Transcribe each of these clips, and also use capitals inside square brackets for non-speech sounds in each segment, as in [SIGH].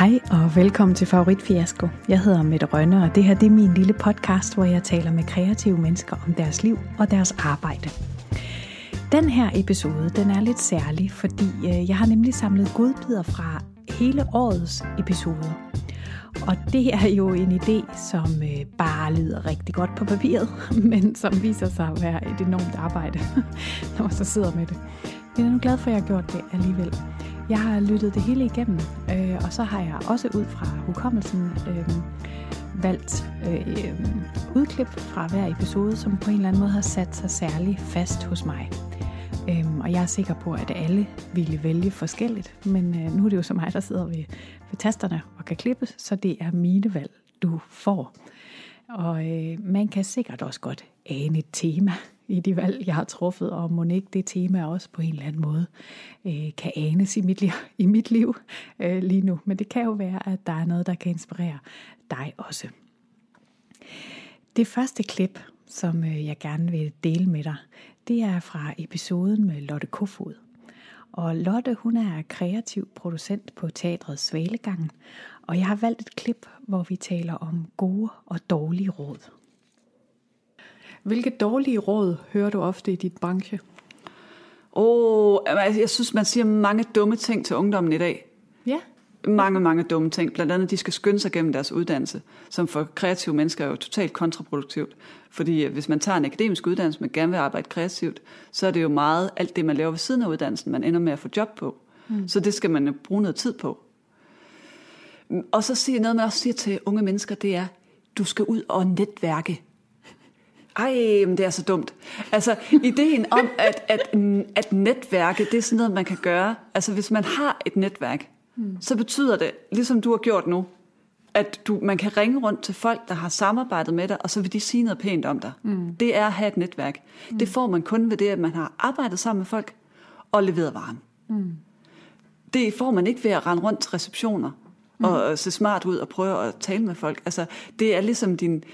Hej og velkommen til Favorit Fiasko. Jeg hedder Mette Rønne, og det her det er min lille podcast, hvor jeg taler med kreative mennesker om deres liv og deres arbejde. Den her episode, den er lidt særlig, fordi øh, jeg har nemlig samlet godbidder fra hele årets episoder. Og det er jo en idé, som øh, bare lyder rigtig godt på papiret, [LAUGHS] men som viser sig at være et enormt arbejde, [LAUGHS] når man så sidder med det. Men jeg er nu glad for, at jeg har gjort det alligevel. Jeg har lyttet det hele igennem, øh, og så har jeg også ud fra hukommelsen øh, valgt øh, udklip fra hver episode, som på en eller anden måde har sat sig særlig fast hos mig. Øhm, og jeg er sikker på, at alle ville vælge forskelligt, men øh, nu er det jo så mig, der sidder ved, ved tasterne og kan klippe, så det er mine valg, du får. Og øh, man kan sikkert også godt ane et tema i de valg, jeg har truffet, og må ikke det tema også på en eller anden måde øh, kan anes i mit liv, i mit liv øh, lige nu. Men det kan jo være, at der er noget, der kan inspirere dig også. Det første klip, som øh, jeg gerne vil dele med dig, det er fra episoden med Lotte Kofod. Og Lotte, hun er kreativ producent på teatret Svalegangen, og jeg har valgt et klip, hvor vi taler om gode og dårlige råd. Hvilke dårlige råd hører du ofte i dit branche? Åh, oh, jeg synes, man siger mange dumme ting til ungdommen i dag. Ja. Mange, mange dumme ting. Blandt andet, de skal skynde sig gennem deres uddannelse, som for kreative mennesker er jo totalt kontraproduktivt. Fordi hvis man tager en akademisk uddannelse, man gerne vil arbejde kreativt, så er det jo meget alt det, man laver ved siden af uddannelsen, man ender med at få job på. Mm. Så det skal man bruge noget tid på. Og så siger noget, man også siger til unge mennesker, det er, du skal ud og netværke. Ej, men det er så dumt. Altså, ideen om, [LAUGHS] at, at, at netværke, det er sådan noget, man kan gøre. Altså, hvis man har et netværk, mm. så betyder det, ligesom du har gjort nu, at du, man kan ringe rundt til folk, der har samarbejdet med dig, og så vil de sige noget pænt om dig. Mm. Det er at have et netværk. Mm. Det får man kun ved det, at man har arbejdet sammen med folk og leveret varen. Mm. Det får man ikke ved at rende rundt til receptioner mm. og se smart ud og prøve at tale med folk. Altså, det er ligesom din...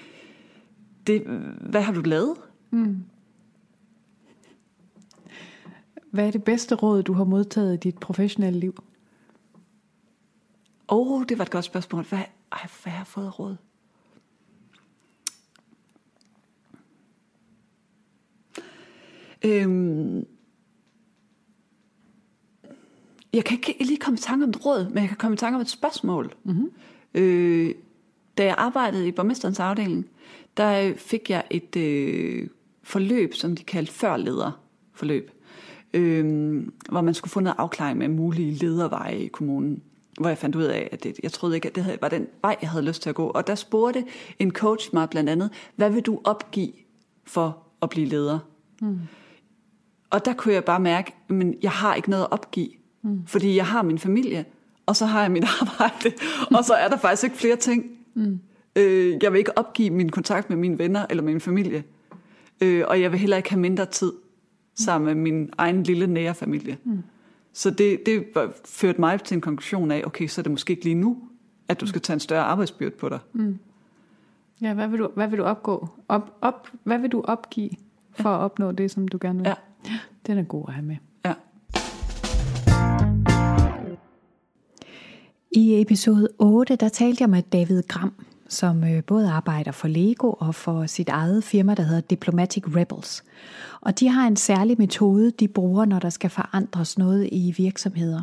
Det, hvad har du lavet? Mm. Hvad er det bedste råd, du har modtaget i dit professionelle liv? Åh, oh, det var et godt spørgsmål. Hvad, ej, hvad har jeg fået råd? Øhm, jeg kan ikke lige komme i tanke om et råd, men jeg kan komme i tanke om et spørgsmål. Mm-hmm. Øh, da jeg arbejdede i borgmesterens afdeling, der fik jeg et øh, forløb, som de kaldte førlederforløb, øh, hvor man skulle få noget afklaring med mulige lederveje i kommunen hvor jeg fandt ud af, at det, jeg troede ikke, at det var den vej, jeg havde lyst til at gå. Og der spurgte en coach mig blandt andet, hvad vil du opgive for at blive leder? Mm. Og der kunne jeg bare mærke, at jeg har ikke noget at opgive. Mm. Fordi jeg har min familie, og så har jeg mit [LAUGHS] arbejde, og så er der faktisk ikke flere ting. Mm. Øh, jeg vil ikke opgive min kontakt med mine venner eller min familie. Øh, og jeg vil heller ikke have mindre tid sammen med min egen lille nære familie. Mm. Så det, det førte mig til en konklusion af, okay, så er det måske ikke lige nu, at du skal tage en større arbejdsbyrde på dig. Mm. Ja, hvad vil du, hvad vil du opgå? Op, op, hvad vil du opgive for ja. at opnå det, som du gerne vil? Ja. Den er god at have med. Ja. I episode 8, der talte jeg med David Gram, som øh, både arbejder for Lego og for sit eget firma, der hedder Diplomatic Rebels. Og de har en særlig metode, de bruger, når der skal forandres noget i virksomheder.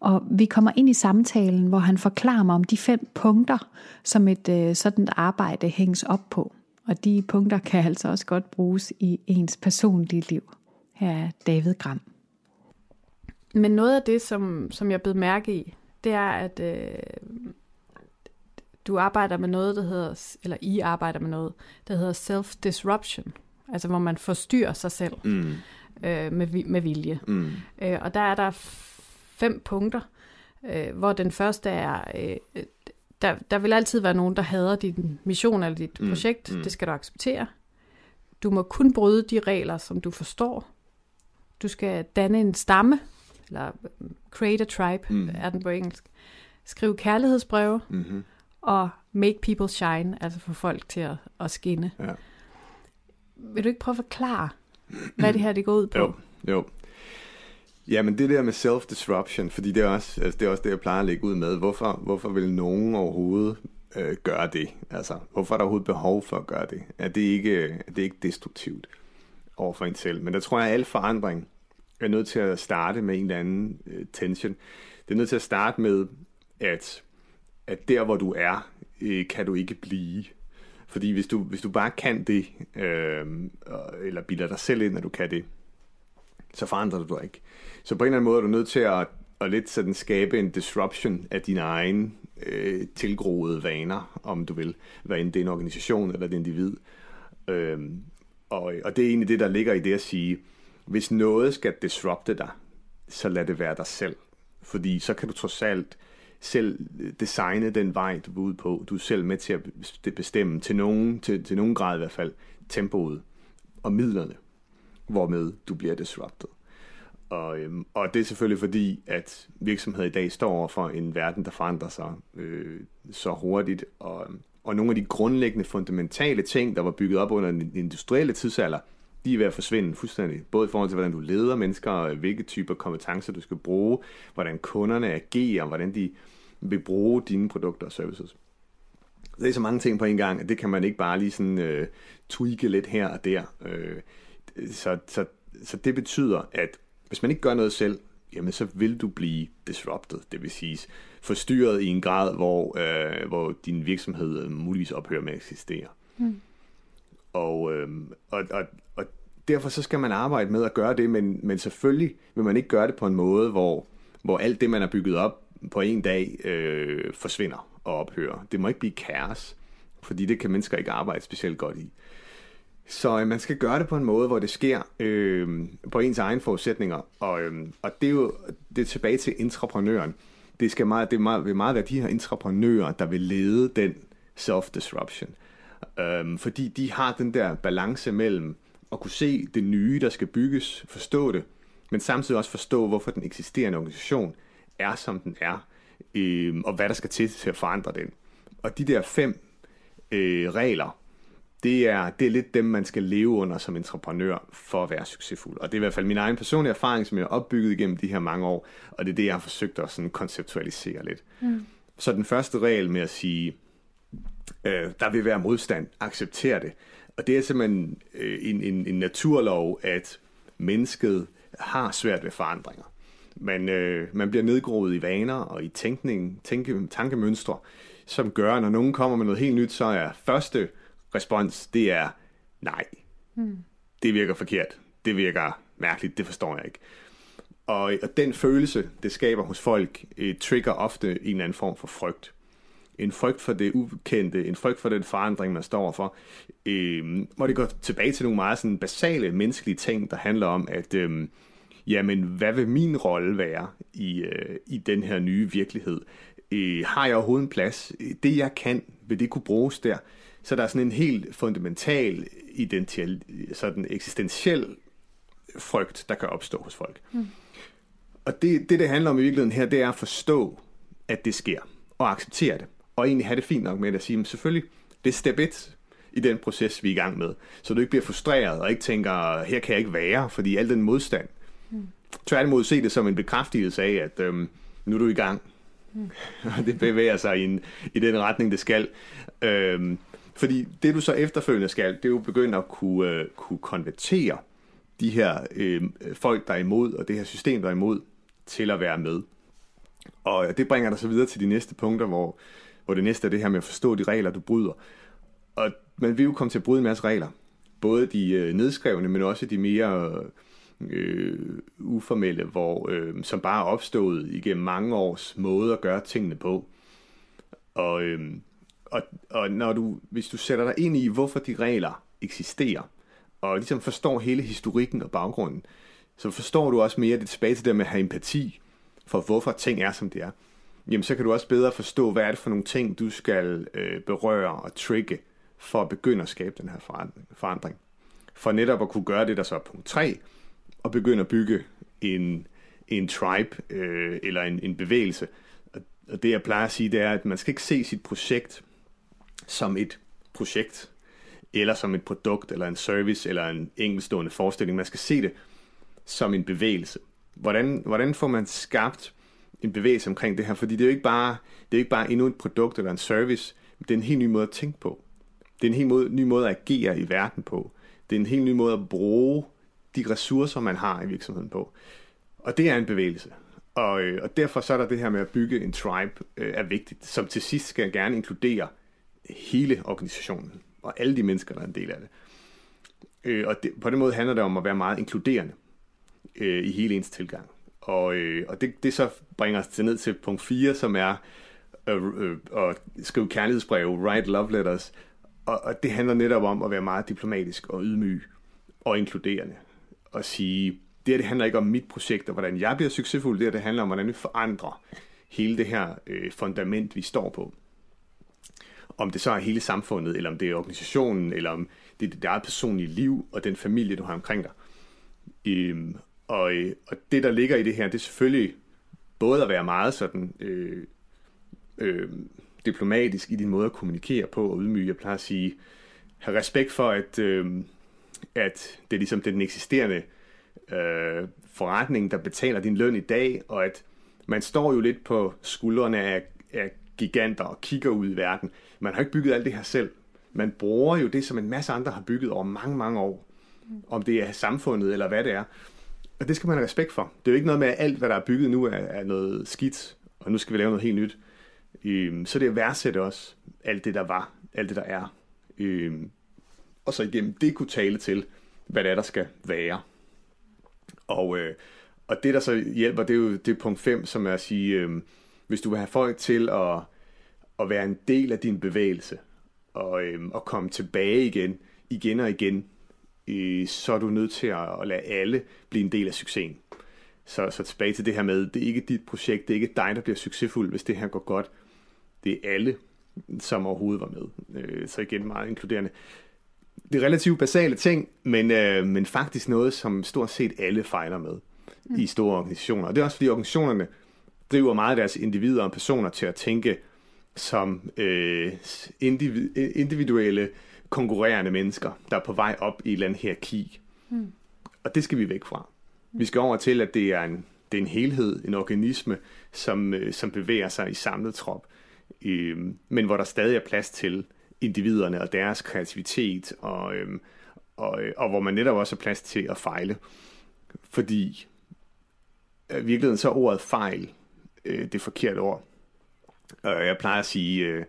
Og vi kommer ind i samtalen, hvor han forklarer mig om de fem punkter, som et øh, sådan arbejde hænges op på. Og de punkter kan altså også godt bruges i ens personlige liv. Her er David Gram. Men noget af det, som, som jeg blev mærke i, det er, at øh, du arbejder med noget, der hedder, eller I arbejder med noget, der hedder self-disruption. Altså hvor man forstyrrer sig selv mm. øh, med, med vilje. Mm. Øh, og der er der fem punkter, øh, hvor den første er, øh, der, der vil altid være nogen, der hader din mission eller dit mm. projekt. Mm. Det skal du acceptere. Du må kun bryde de regler, som du forstår. Du skal danne en stamme, eller create a tribe, mm. er den på engelsk. Skrive kærlighedsbreve. Mm-hmm og make people shine, altså få folk til at, at skinne. Ja. Vil du ikke prøve at forklare, hvad det her det går ud på? Jo, jo. Ja, men det der med self-disruption, fordi det er, også, altså det er også det, jeg plejer at lægge ud med. Hvorfor, hvorfor vil nogen overhovedet øh, gøre det? Altså, hvorfor er der overhovedet behov for at gøre det? Er det ikke, er det ikke destruktivt over for en selv? Men der tror jeg, at al forandring er nødt til at starte med en eller anden øh, tension. Det er nødt til at starte med, at, at der, hvor du er, øh, kan du ikke blive. Fordi hvis du, hvis du bare kan det, øh, eller bilder dig selv ind, at du kan det, så forandrer du dig ikke. Så på en eller anden måde er du nødt til at, at lidt sådan skabe en disruption af dine egne øh, tilgroede vaner, om du vil, hvad end det er en organisation eller et individ. Øh, og, og det er egentlig det, der ligger i det at sige, hvis noget skal disrupte dig, så lad det være dig selv. Fordi så kan du trods alt selv designe den vej, du er ude på. Du er selv med til at bestemme, til nogen, til, til nogen grad i hvert fald, tempoet og midlerne, hvormed du bliver disrupted. Og, øhm, og det er selvfølgelig fordi, at virksomheder i dag står over for en verden, der forandrer sig øh, så hurtigt, og, øhm, og nogle af de grundlæggende, fundamentale ting, der var bygget op under den industrielle tidsalder, de er ved at forsvinde fuldstændig. Både i forhold til, hvordan du leder mennesker, hvilke typer kompetencer du skal bruge, hvordan kunderne agerer, hvordan de vil bruge dine produkter og services. Det er så mange ting på en gang, at det kan man ikke bare lige sådan øh, tweake lidt her og der. Øh, så, så, så det betyder, at hvis man ikke gør noget selv, jamen så vil du blive disrupted, det vil sige forstyrret i en grad, hvor, øh, hvor din virksomhed muligvis ophører med at eksistere. Mm. Og, øh, og, og, og derfor så skal man arbejde med at gøre det, men, men selvfølgelig vil man ikke gøre det på en måde, hvor, hvor alt det, man har bygget op på en dag, øh, forsvinder og ophører. Det må ikke blive kaos, fordi det kan mennesker ikke arbejde specielt godt i. Så øh, man skal gøre det på en måde, hvor det sker øh, på ens egne forudsætninger. Og, øh, og det er jo det er tilbage til entreprenøren. Det, skal meget, det er meget, vil meget være de her entreprenører, der vil lede den self-disruption. Øh, fordi de har den der balance mellem at kunne se det nye, der skal bygges, forstå det, men samtidig også forstå, hvorfor den eksisterende organisation er, som den er, øh, og hvad der skal til til at forandre den. Og de der fem øh, regler, det er, det er lidt dem, man skal leve under som entreprenør for at være succesfuld. Og det er i hvert fald min egen personlige erfaring, som jeg har opbygget igennem de her mange år, og det er det, jeg har forsøgt at sådan konceptualisere lidt. Mm. Så den første regel med at sige, øh, der vil være modstand, accepter det. Og det er simpelthen øh, en, en, en naturlov, at mennesket har svært ved forandringer. Man, øh, man bliver nedgroet i vaner og i tænkning, tænke, tankemønstre, som gør, når nogen kommer med noget helt nyt, så er første respons, det er nej. Mm. Det virker forkert. Det virker mærkeligt. Det forstår jeg ikke. Og, og den følelse, det skaber hos folk, eh, trigger ofte en eller anden form for frygt. En frygt for det ukendte, en frygt for den forandring, man står for. Øh, hvor det går tilbage til nogle meget sådan basale menneskelige ting, der handler om, at øh, jamen, hvad vil min rolle være i, øh, i den her nye virkelighed? Øh, har jeg overhovedet en plads? Det, jeg kan, vil det kunne bruges der? Så der er sådan en helt fundamental, identiel, sådan eksistentiel frygt, der kan opstå hos folk. Mm. Og det, det, det handler om i virkeligheden her, det er at forstå, at det sker, og acceptere det. Og egentlig have det fint nok med at sige, at selvfølgelig, det er step 1 i den proces, vi er i gang med. Så du ikke bliver frustreret og ikke tænker, her kan jeg ikke være, fordi al den modstand. Mm. Tværtimod se det som en bekræftelse af, at øhm, nu er du i gang. Mm. [LAUGHS] det bevæger sig i, en, i den retning, det skal. Øhm, fordi det du så efterfølgende skal, det er jo begynde at kunne, øh, kunne konvertere de her øh, folk, der er imod, og det her system, der er imod, til at være med. Og det bringer dig så videre til de næste punkter, hvor, hvor det næste er det her med at forstå de regler, du bryder. Og man vil jo komme til at bryde en masse regler. Både de øh, nedskrevne, men også de mere øh, uformelle, hvor, øh, som bare er opstået igennem mange års måde at gøre tingene på. Og, øh, og, og når du, hvis du sætter dig ind i, hvorfor de regler eksisterer, og ligesom forstår hele historikken og baggrunden, så forstår du også mere det tilbage til det med at have empati for, hvorfor ting er, som de er. Jamen, så kan du også bedre forstå, hvad er det for nogle ting, du skal øh, berøre og trigge, for at begynde at skabe den her forandring. For netop at kunne gøre det, der så er punkt 3, og begynde at bygge en, en tribe øh, eller en, en bevægelse. Og det jeg plejer at sige, det er, at man skal ikke se sit projekt som et projekt, eller som et produkt, eller en service, eller en enkeltstående forestilling. Man skal se det som en bevægelse. hvordan, hvordan får man skabt en bevægelse omkring det her? Fordi det er jo ikke bare, det er ikke bare endnu et produkt eller en service, det er en helt ny måde at tænke på. Det er en helt måde, ny måde at agere i verden på. Det er en helt ny måde at bruge de ressourcer, man har i virksomheden på. Og det er en bevægelse. Og, øh, og derfor så er der det her med at bygge en tribe øh, er vigtigt, som til sidst skal gerne inkludere hele organisationen og alle de mennesker, der er en del af det. Øh, og det, på den måde handler det om at være meget inkluderende øh, i hele ens tilgang. Og, øh, og det, det så bringer os til ned til punkt 4, som er øh, øh, at skrive kærlighedsbreve, write love letters. Og, og det handler netop om at være meget diplomatisk og ydmyg og inkluderende. Og sige, det her det handler ikke om mit projekt og hvordan jeg bliver succesfuld, det her det handler om, hvordan vi forandrer hele det her øh, fundament, vi står på. Om det så er hele samfundet, eller om det er organisationen, eller om det er dit eget personlige liv og den familie, du har omkring dig. Øhm, og, øh, og det, der ligger i det her, det er selvfølgelig både at være meget sådan øh, øh, diplomatisk i din måde at kommunikere på og ydmyge. Jeg plejer at sige, have respekt for, at, øh, at det er ligesom den eksisterende øh, forretning, der betaler din løn i dag, og at man står jo lidt på skuldrene af, af giganter og kigger ud i verden. Man har ikke bygget alt det her selv. Man bruger jo det, som en masse andre har bygget over mange, mange år. Om det er samfundet eller hvad det er. Og det skal man have respekt for. Det er jo ikke noget med, at alt, hvad der er bygget nu, er, er noget skidt, og nu skal vi lave noget helt nyt. Øhm, så det er værdsætte også alt det, der var, alt det, der er. Øhm, og så igennem det kunne tale til, hvad det er, der skal være. Og, øh, og det, der så hjælper, det er jo det er punkt 5, som er at sige, øh, hvis du vil have folk til at, at være en del af din bevægelse, og, øh, og komme tilbage igen, igen og igen, øh, så er du nødt til at, at lade alle blive en del af succesen. Så, så tilbage til det her med, det er ikke dit projekt, det er ikke dig, der bliver succesfuld, hvis det her går godt. Det er alle, som overhovedet var med. Øh, så igen meget inkluderende. Det er relativt basale ting, men, øh, men faktisk noget, som stort set alle fejler med mm. i store organisationer. Og det er også fordi organisationerne driver meget deres individer og personer til at tænke som øh, individ, individuelle konkurrerende mennesker, der er på vej op i et eller andet hierarki. Mm. Og det skal vi væk fra. Mm. Vi skal over til, at det er en, det er en helhed, en organisme, som, øh, som bevæger sig i samlet trop, øh, men hvor der stadig er plads til individerne og deres kreativitet, og, øhm, og, øh, og hvor man netop også har plads til at fejle. Fordi i virkeligheden så er ordet fejl øh, det forkerte ord. Og jeg plejer at sige, øh,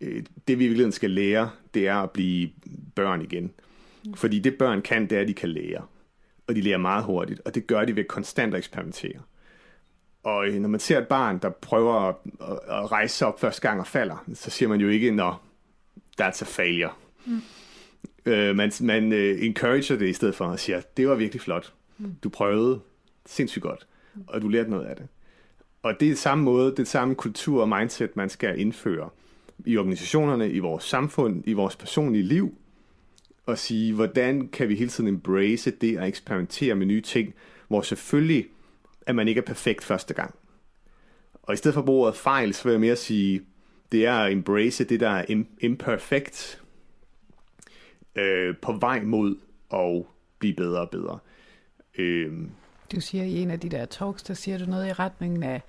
øh, det vi i virkeligheden skal lære, det er at blive børn igen. Fordi det børn kan, det er, at de kan lære. Og de lærer meget hurtigt, og det gør de ved konstant at eksperimentere. Og øh, når man ser et barn, der prøver at, at rejse sig op første gang og falder, så siger man jo ikke, når that's a failure. Mm. Øh, man man uh, encourager det i stedet for at sige, det var virkelig flot. Mm. Du prøvede sindssygt godt, og du lærte noget af det. Og det er samme måde, det er samme kultur og mindset, man skal indføre i organisationerne, i vores samfund, i vores personlige liv, og sige, hvordan kan vi hele tiden embrace det og eksperimentere med nye ting, hvor selvfølgelig, at man ikke er perfekt første gang. Og i stedet for at bruge ordet fejl, så vil jeg mere sige, det er at embrace det, der er imperfekt, øh, på vej mod at blive bedre og bedre. Øh, du siger i en af de der talks, der siger du noget i retningen af,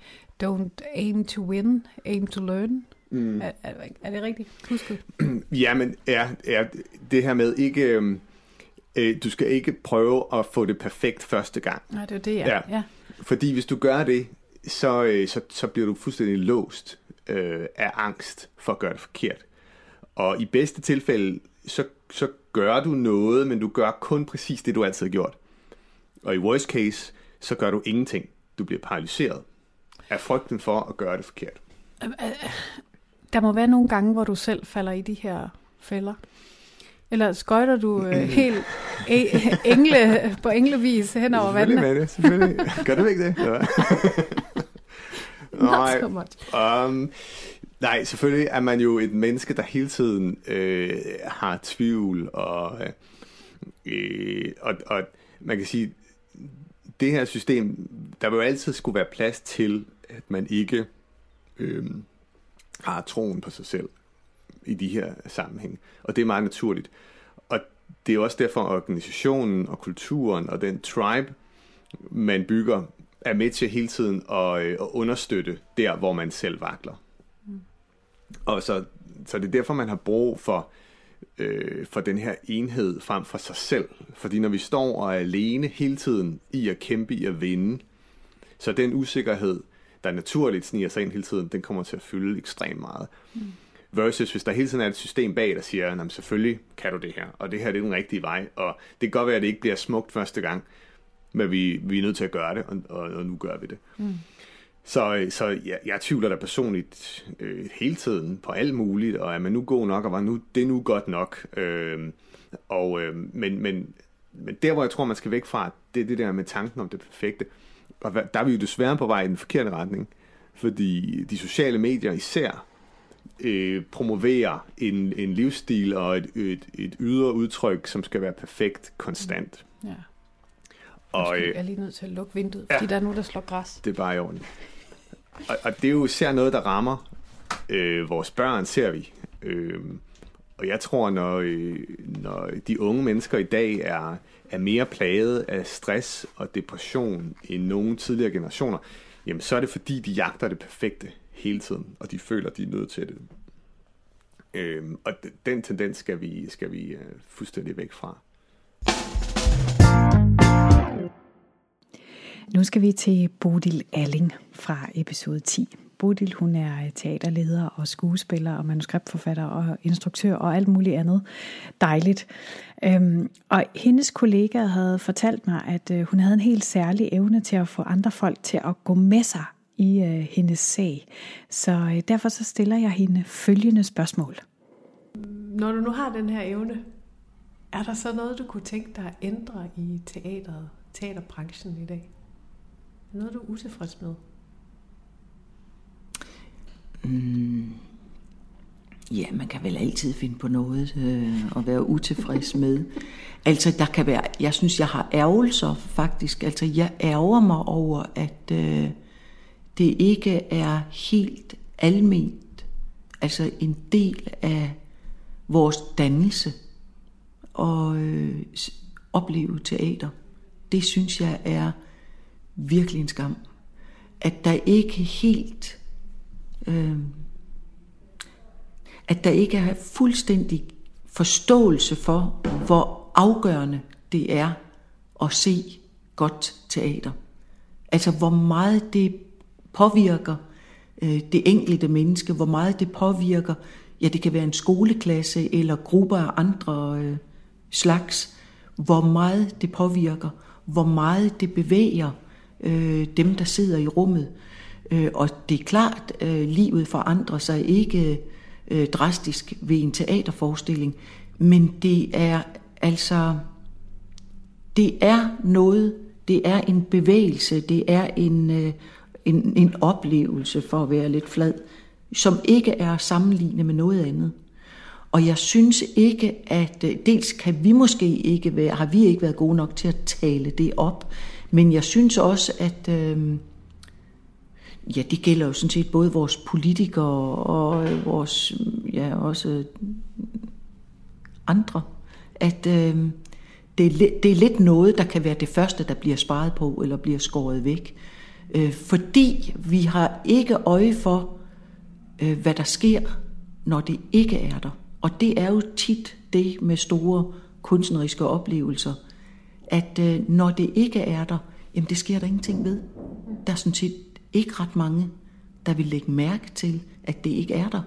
don't aim to win, aim to learn. Mm. Er, er, er det rigtigt husket? [CLEARS THROAT] ja, men er, er det her med ikke... Øh, øh, du skal ikke prøve at få det perfekt første gang. Nej, det er det, ja. ja. ja. Fordi hvis du gør det, så, øh, så, så bliver du fuldstændig låst øh, af angst for at gøre det forkert. Og i bedste tilfælde, så, så gør du noget, men du gør kun præcis det, du altid har gjort. Og i worst case, så gør du ingenting. Du bliver paralyseret af frygten for at gøre det forkert. Der må være nogle gange, hvor du selv falder i de her fælder. Eller skøjter du øh, helt e- engle, på englevis hen over vandet? Selvfølgelig det, selvfølgelig. Gør du ikke det? [LAUGHS] Ja. Nej, so much. Um, nej, selvfølgelig er man jo et menneske, der hele tiden øh, har tvivl, og, øh, og, og man kan sige, det her system, der vil jo altid skulle være plads til, at man ikke øh, har troen på sig selv i de her sammenhæng. Og det er meget naturligt. Og det er også derfor, at organisationen og kulturen og den tribe man bygger, er med til hele tiden at, øh, at understøtte der, hvor man selv vakler. Mm. Og så, så det er derfor, man har brug for, øh, for den her enhed frem for sig selv. Fordi når vi står og er alene hele tiden i at kæmpe, i at vinde, så den usikkerhed, der naturligt sniger sig ind hele tiden, den kommer til at fylde ekstremt meget. Mm. Versus hvis der hele tiden er et system bag, der siger, at selvfølgelig kan du det her, og det her det er den rigtige vej, og det kan godt være, at det ikke bliver smukt første gang, men vi, vi er nødt til at gøre det, og, og, og nu gør vi det. Mm. Så, så jeg, jeg tvivler da personligt øh, hele tiden på alt muligt, og er man nu god nok, og var nu, det er nu godt nok. Øh, og, øh, men, men, men der, hvor jeg tror, man skal væk fra, det er det der med tanken om det perfekte. Og der er vi jo desværre på vej i den forkerte retning, fordi de sociale medier især øh, promoverer en, en livsstil og et, et, et ydre udtryk, som skal være perfekt konstant. Ja. Og, øh, jeg er lige nødt til at lukke vinduet, fordi ja, der er nogen, der slår græs. Det er bare i orden. Og, og det er jo især noget, der rammer øh, vores børn, ser vi. Øh, og jeg tror, når, øh, når de unge mennesker i dag er, er mere plaget af stress og depression end nogen tidligere generationer, jamen så er det fordi, de jagter det perfekte hele tiden, og de føler, de er nødt til det. Øhm, og den tendens skal vi, skal vi uh, fuldstændig væk fra. Nu skal vi til Bodil Alling fra episode 10. Bodil, hun er teaterleder og skuespiller og manuskriptforfatter og instruktør og alt muligt andet dejligt. Øhm, og hendes kollega havde fortalt mig, at øh, hun havde en helt særlig evne til at få andre folk til at gå med sig i øh, hendes sag. Så øh, derfor så stiller jeg hende følgende spørgsmål. Når du nu har den her evne, er der så noget, du kunne tænke dig at ændre i teateret, teaterbranchen i dag? Noget, du er utilfreds med? Mm. Ja, man kan vel altid finde på noget øh, at være utilfreds med. [LAUGHS] Altså, der kan være, jeg synes, jeg har ærgelser faktisk. Altså, jeg ærger mig over, at øh, det ikke er helt alment, altså en del af vores dannelse og øh, opleve teater. Det synes jeg er virkelig en skam. At der ikke helt, øh, at der ikke er fuldstændig forståelse for, hvor afgørende det er at se godt teater. Altså hvor meget det påvirker øh, det enkelte menneske, hvor meget det påvirker, ja det kan være en skoleklasse eller grupper af andre øh, slags, hvor meget det påvirker, hvor meget det bevæger øh, dem, der sidder i rummet. Øh, og det er klart, øh, livet forandrer sig ikke øh, drastisk ved en teaterforestilling, men det er altså, det er noget, det er en bevægelse, det er en, øh, en, en oplevelse, for at være lidt flad, som ikke er sammenlignet med noget andet. Og jeg synes ikke, at øh, dels kan vi måske ikke være, har vi ikke været gode nok til at tale det op, men jeg synes også, at øh, ja, det gælder jo sådan set både vores politikere og øh, vores, ja, også andre, at øh, det, er, det er lidt noget, der kan være det første, der bliver sparet på eller bliver skåret væk. Øh, fordi vi har ikke øje for, øh, hvad der sker, når det ikke er der. Og det er jo tit det med store kunstneriske oplevelser, at øh, når det ikke er der, jamen det sker der ingenting ved. Der er sådan set ikke ret mange, der vil lægge mærke til, at det ikke er der.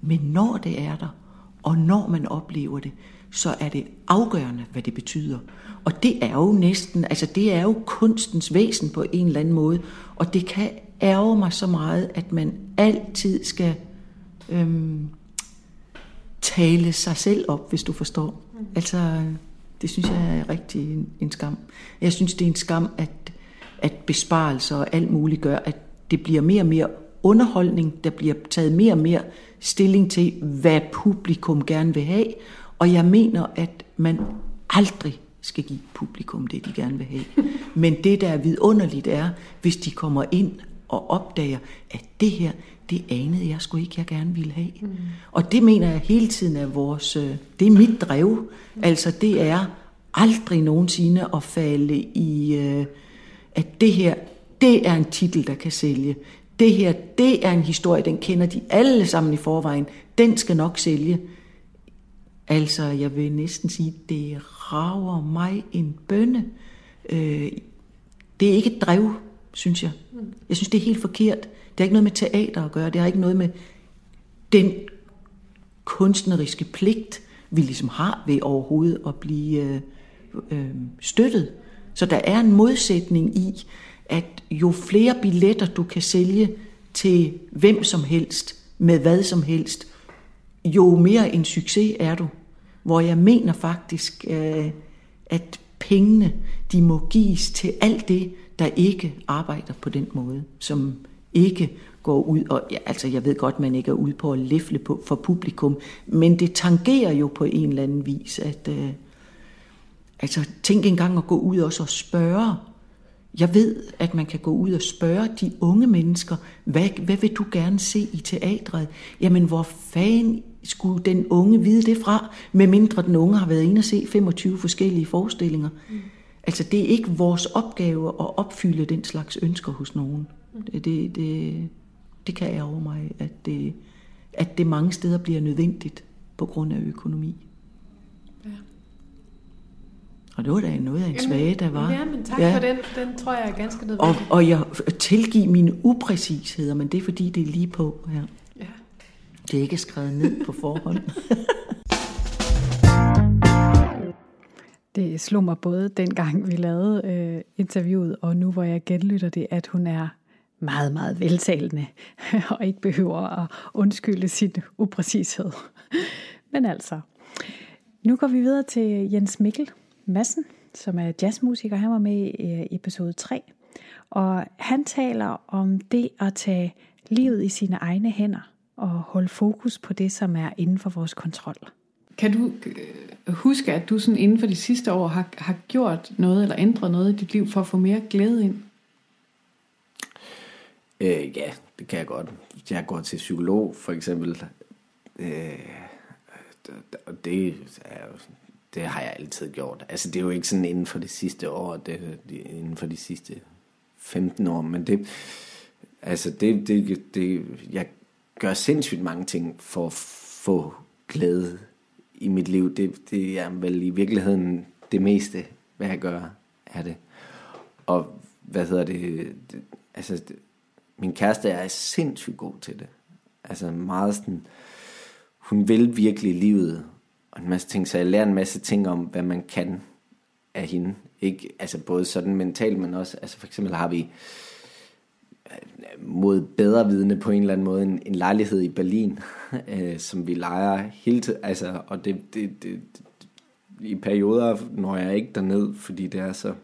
Men når det er der, og når man oplever det, så er det afgørende, hvad det betyder. Og det er jo næsten, altså det er jo kunstens væsen på en eller anden måde, og det kan ærge mig så meget, at man altid skal øhm, tale sig selv op, hvis du forstår. Altså, det synes jeg er rigtig en, en skam. Jeg synes, det er en skam, at, at besparelser og alt muligt gør, at det bliver mere og mere underholdning, der bliver taget mere og mere stilling til, hvad publikum gerne vil have, og jeg mener, at man aldrig skal give publikum det, de gerne vil have. Men det, der er vidunderligt, er, hvis de kommer ind og opdager, at det her, det anede jeg sgu ikke, jeg gerne ville have. Mm. Og det mener jeg hele tiden er vores, øh, det er mit drev. Altså det er aldrig nogensinde at falde i, øh, at det her, det er en titel, der kan sælge. Det her, det er en historie, den kender de alle sammen i forvejen. Den skal nok sælge. Altså, jeg vil næsten sige, det rager mig en bønne. Øh, det er ikke et drev, synes jeg. Jeg synes, det er helt forkert. Det har ikke noget med teater at gøre. Det har ikke noget med den kunstneriske pligt, vi ligesom har ved overhovedet at blive øh, øh, støttet. Så der er en modsætning i, at jo flere billetter du kan sælge til hvem som helst, med hvad som helst, jo mere en succes er du. Hvor jeg mener faktisk, øh, at pengene, de må gives til alt det, der ikke arbejder på den måde, som ikke går ud, og ja, altså jeg ved godt, man ikke er ude på at læfle på for publikum, men det tangerer jo på en eller anden vis, at øh, altså tænk engang at gå ud også og spørge. Jeg ved, at man kan gå ud og spørge de unge mennesker, hvad, hvad vil du gerne se i teatret? Jamen, hvor fanden skulle den unge vide det fra, medmindre den unge har været inde og se 25 forskellige forestillinger. Mm. Altså, det er ikke vores opgave at opfylde den slags ønsker hos nogen. Mm. Det, det, det, det kan jeg over mig, at det, at det mange steder bliver nødvendigt på grund af økonomi. Ja. Og det var da noget af en svage, der var. Ja, men tak ja. for den. Den tror jeg er ganske nødvendig. Og, og jeg tilgiver mine upræcisheder, men det er fordi, det er lige på her. Ja. Det er ikke skrevet ned på forhånd. [LAUGHS] det slog mig både dengang, vi lavede øh, interviewet, og nu hvor jeg genlytter det, at hun er meget, meget veltalende, [LAUGHS] og ikke behøver at undskylde sin upræcished. Men altså, nu går vi videre til Jens Mikkel Madsen, som er jazzmusiker. Han var med i øh, episode 3. Og han taler om det at tage livet i sine egne hænder og holde fokus på det, som er inden for vores kontrol. Kan du øh, huske, at du sådan inden for de sidste år har, har gjort noget eller ændret noget i dit liv for at få mere glæde ind? Øh, ja, det kan jeg godt. Jeg går til psykolog, for eksempel. Øh, det, er jo, det har jeg altid gjort. Altså, det er jo ikke sådan inden for det sidste år, det er inden for de sidste 15 år, men det, altså, det, det, det, jeg gør sindssygt mange ting for at få glæde i mit liv. Det, det er vel i virkeligheden det meste, hvad jeg gør, er det. Og hvad hedder det, det altså, det, min kæreste er sindssygt god til det. Altså meget sådan, hun vil virkelig livet, og en masse ting, så jeg lærer en masse ting om, hvad man kan af hende. Ikke, altså både sådan mentalt, men også, altså for eksempel har vi øh, mod bedre vidne på en eller anden måde en, en lejlighed i Berlin, [LAUGHS] øh, som vi leger hele tiden, altså, og det, det, det, det, i perioder når jeg ikke derned, fordi det er så,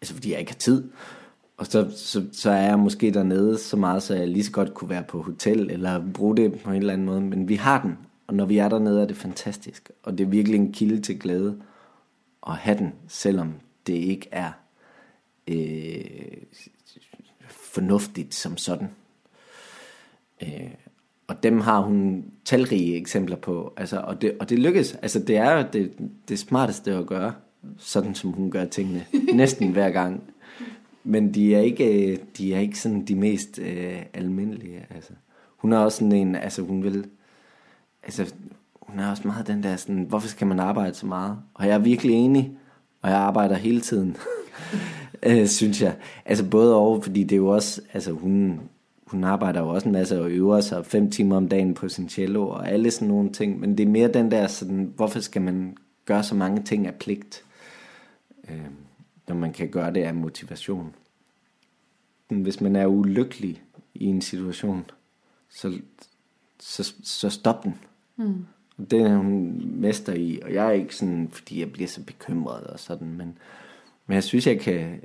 altså fordi jeg ikke har tid, og så, så, så er jeg måske dernede så meget, så jeg lige så godt kunne være på hotel, eller bruge det på en eller anden måde. Men vi har den, og når vi er dernede, er det fantastisk. Og det er virkelig en kilde til glæde at have den, selvom det ikke er øh, fornuftigt som sådan. Øh, og dem har hun talrige eksempler på. Altså, og, det, og det lykkes. Altså, det er jo det, det smarteste at gøre, sådan som hun gør tingene, [LAUGHS] næsten hver gang. Men de er ikke, de er ikke sådan de mest øh, almindelige. Altså. Hun er også sådan en, altså hun vil, altså hun er også meget den der sådan, hvorfor skal man arbejde så meget? Og jeg er virkelig enig, og jeg arbejder hele tiden, [LAUGHS] [LAUGHS] øh, synes jeg. Altså både over, fordi det er jo også, altså hun, hun arbejder jo også en masse og øver sig fem timer om dagen på sin cello og alle sådan nogle ting, men det er mere den der sådan, hvorfor skal man gøre så mange ting af pligt? Øh når man kan gøre det af motivation. Hvis man er ulykkelig i en situation, så, så, så stop den. Mm. Det er hun mester i, og jeg er ikke sådan, fordi jeg bliver så bekymret og sådan, men, men jeg synes, jeg kan,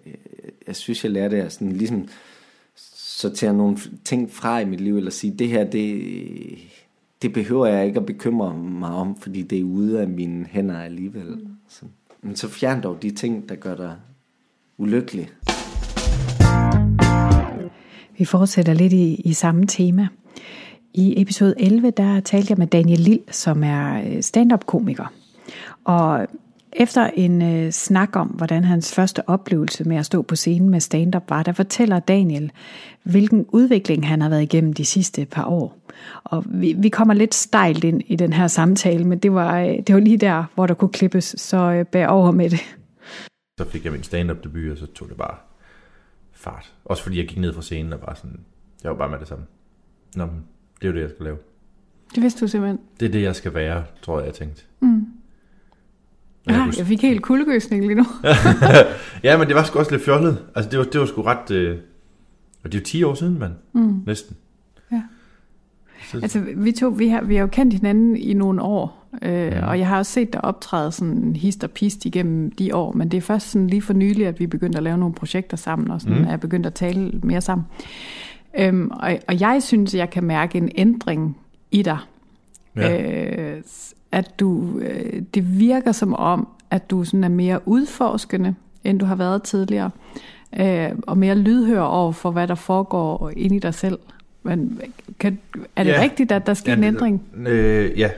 jeg synes, jeg lærer det at sådan ligesom sortere nogle ting fra i mit liv, eller sige, det her, det, det behøver jeg ikke at bekymre mig om, fordi det er ude af mine hænder alligevel. Mm. Så, men så fjern dog de ting, der gør dig ulykkelig. Vi fortsætter lidt i, i samme tema. I episode 11, der talte jeg med Daniel Lille, som er øh, stand-up-komiker. Og Efter en øh, snak om, hvordan hans første oplevelse med at stå på scenen med stand-up var, der fortæller Daniel, hvilken udvikling han har været igennem de sidste par år. Og vi, vi kommer lidt stejlt ind i den her samtale, men det var, øh, det var lige der, hvor der kunne klippes, så øh, bær over med det. Så fik jeg min stand-up debut, og så tog det bare fart. Også fordi jeg gik ned fra scenen og bare sådan, jeg var bare med det samme. Nå, det er jo det, jeg skal lave. Det vidste du simpelthen. Det er det, jeg skal være, tror jeg, jeg tænkte. Mm. Og jeg Ja, kunne- jeg fik helt kuldegøsning lige nu. [LAUGHS] [LAUGHS] ja, men det var sgu også lidt fjollet. Altså, det var, det var sgu ret... Øh... Og det er jo 10 år siden, mand. Mm. Næsten. Ja. Så, Altså, vi to, vi har, vi har jo kendt hinanden i nogle år, øh, Ja. og jeg har også set dig optræde sådan hist og pist igennem de år, men det er først sådan lige for nylig, at vi begyndte at lave nogle projekter sammen, og sådan mm. er begyndt at tale mere sammen. Øhm, og, og jeg synes, jeg kan mærke en ændring i dig. ja. Øh, at du, øh, det virker som om, at du sådan er mere udforskende, end du har været tidligere, øh, og mere lydhør over for, hvad der foregår inde i dig selv. Men kan, er det Ja. rigtigt, at der sker Ja, en ændring? Øh, ja.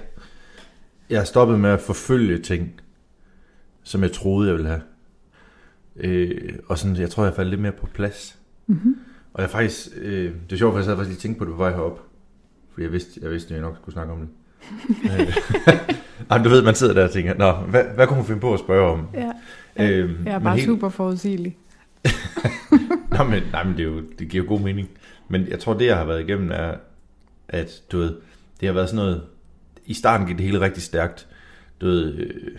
Jeg har stoppet med at forfølge ting, som jeg troede, jeg ville have. Øh, og sådan, jeg tror, jeg faldt lidt mere på plads. Mm-hmm. Og jeg faktisk, øh, det er sjovt, for jeg sad faktisk lige tænkte på det på vej herop. Fordi jeg vidste, jeg vidste, at jeg nok skulle snakke om det. Øh, [LAUGHS] Jamen, du ved, man sidder der og tænker, Nå, hvad, hvad kunne hun finde på at spørge om? Ja. Øhm, Jeg er bare helt- super forudsigelig. [LAUGHS] Nå, men, nej, men det, er jo, det giver jo god mening. Men jeg tror, det jeg har været igennem er, at du ved, det har været sådan noget, i starten gik det hele rigtig stærkt. Du ved, øh,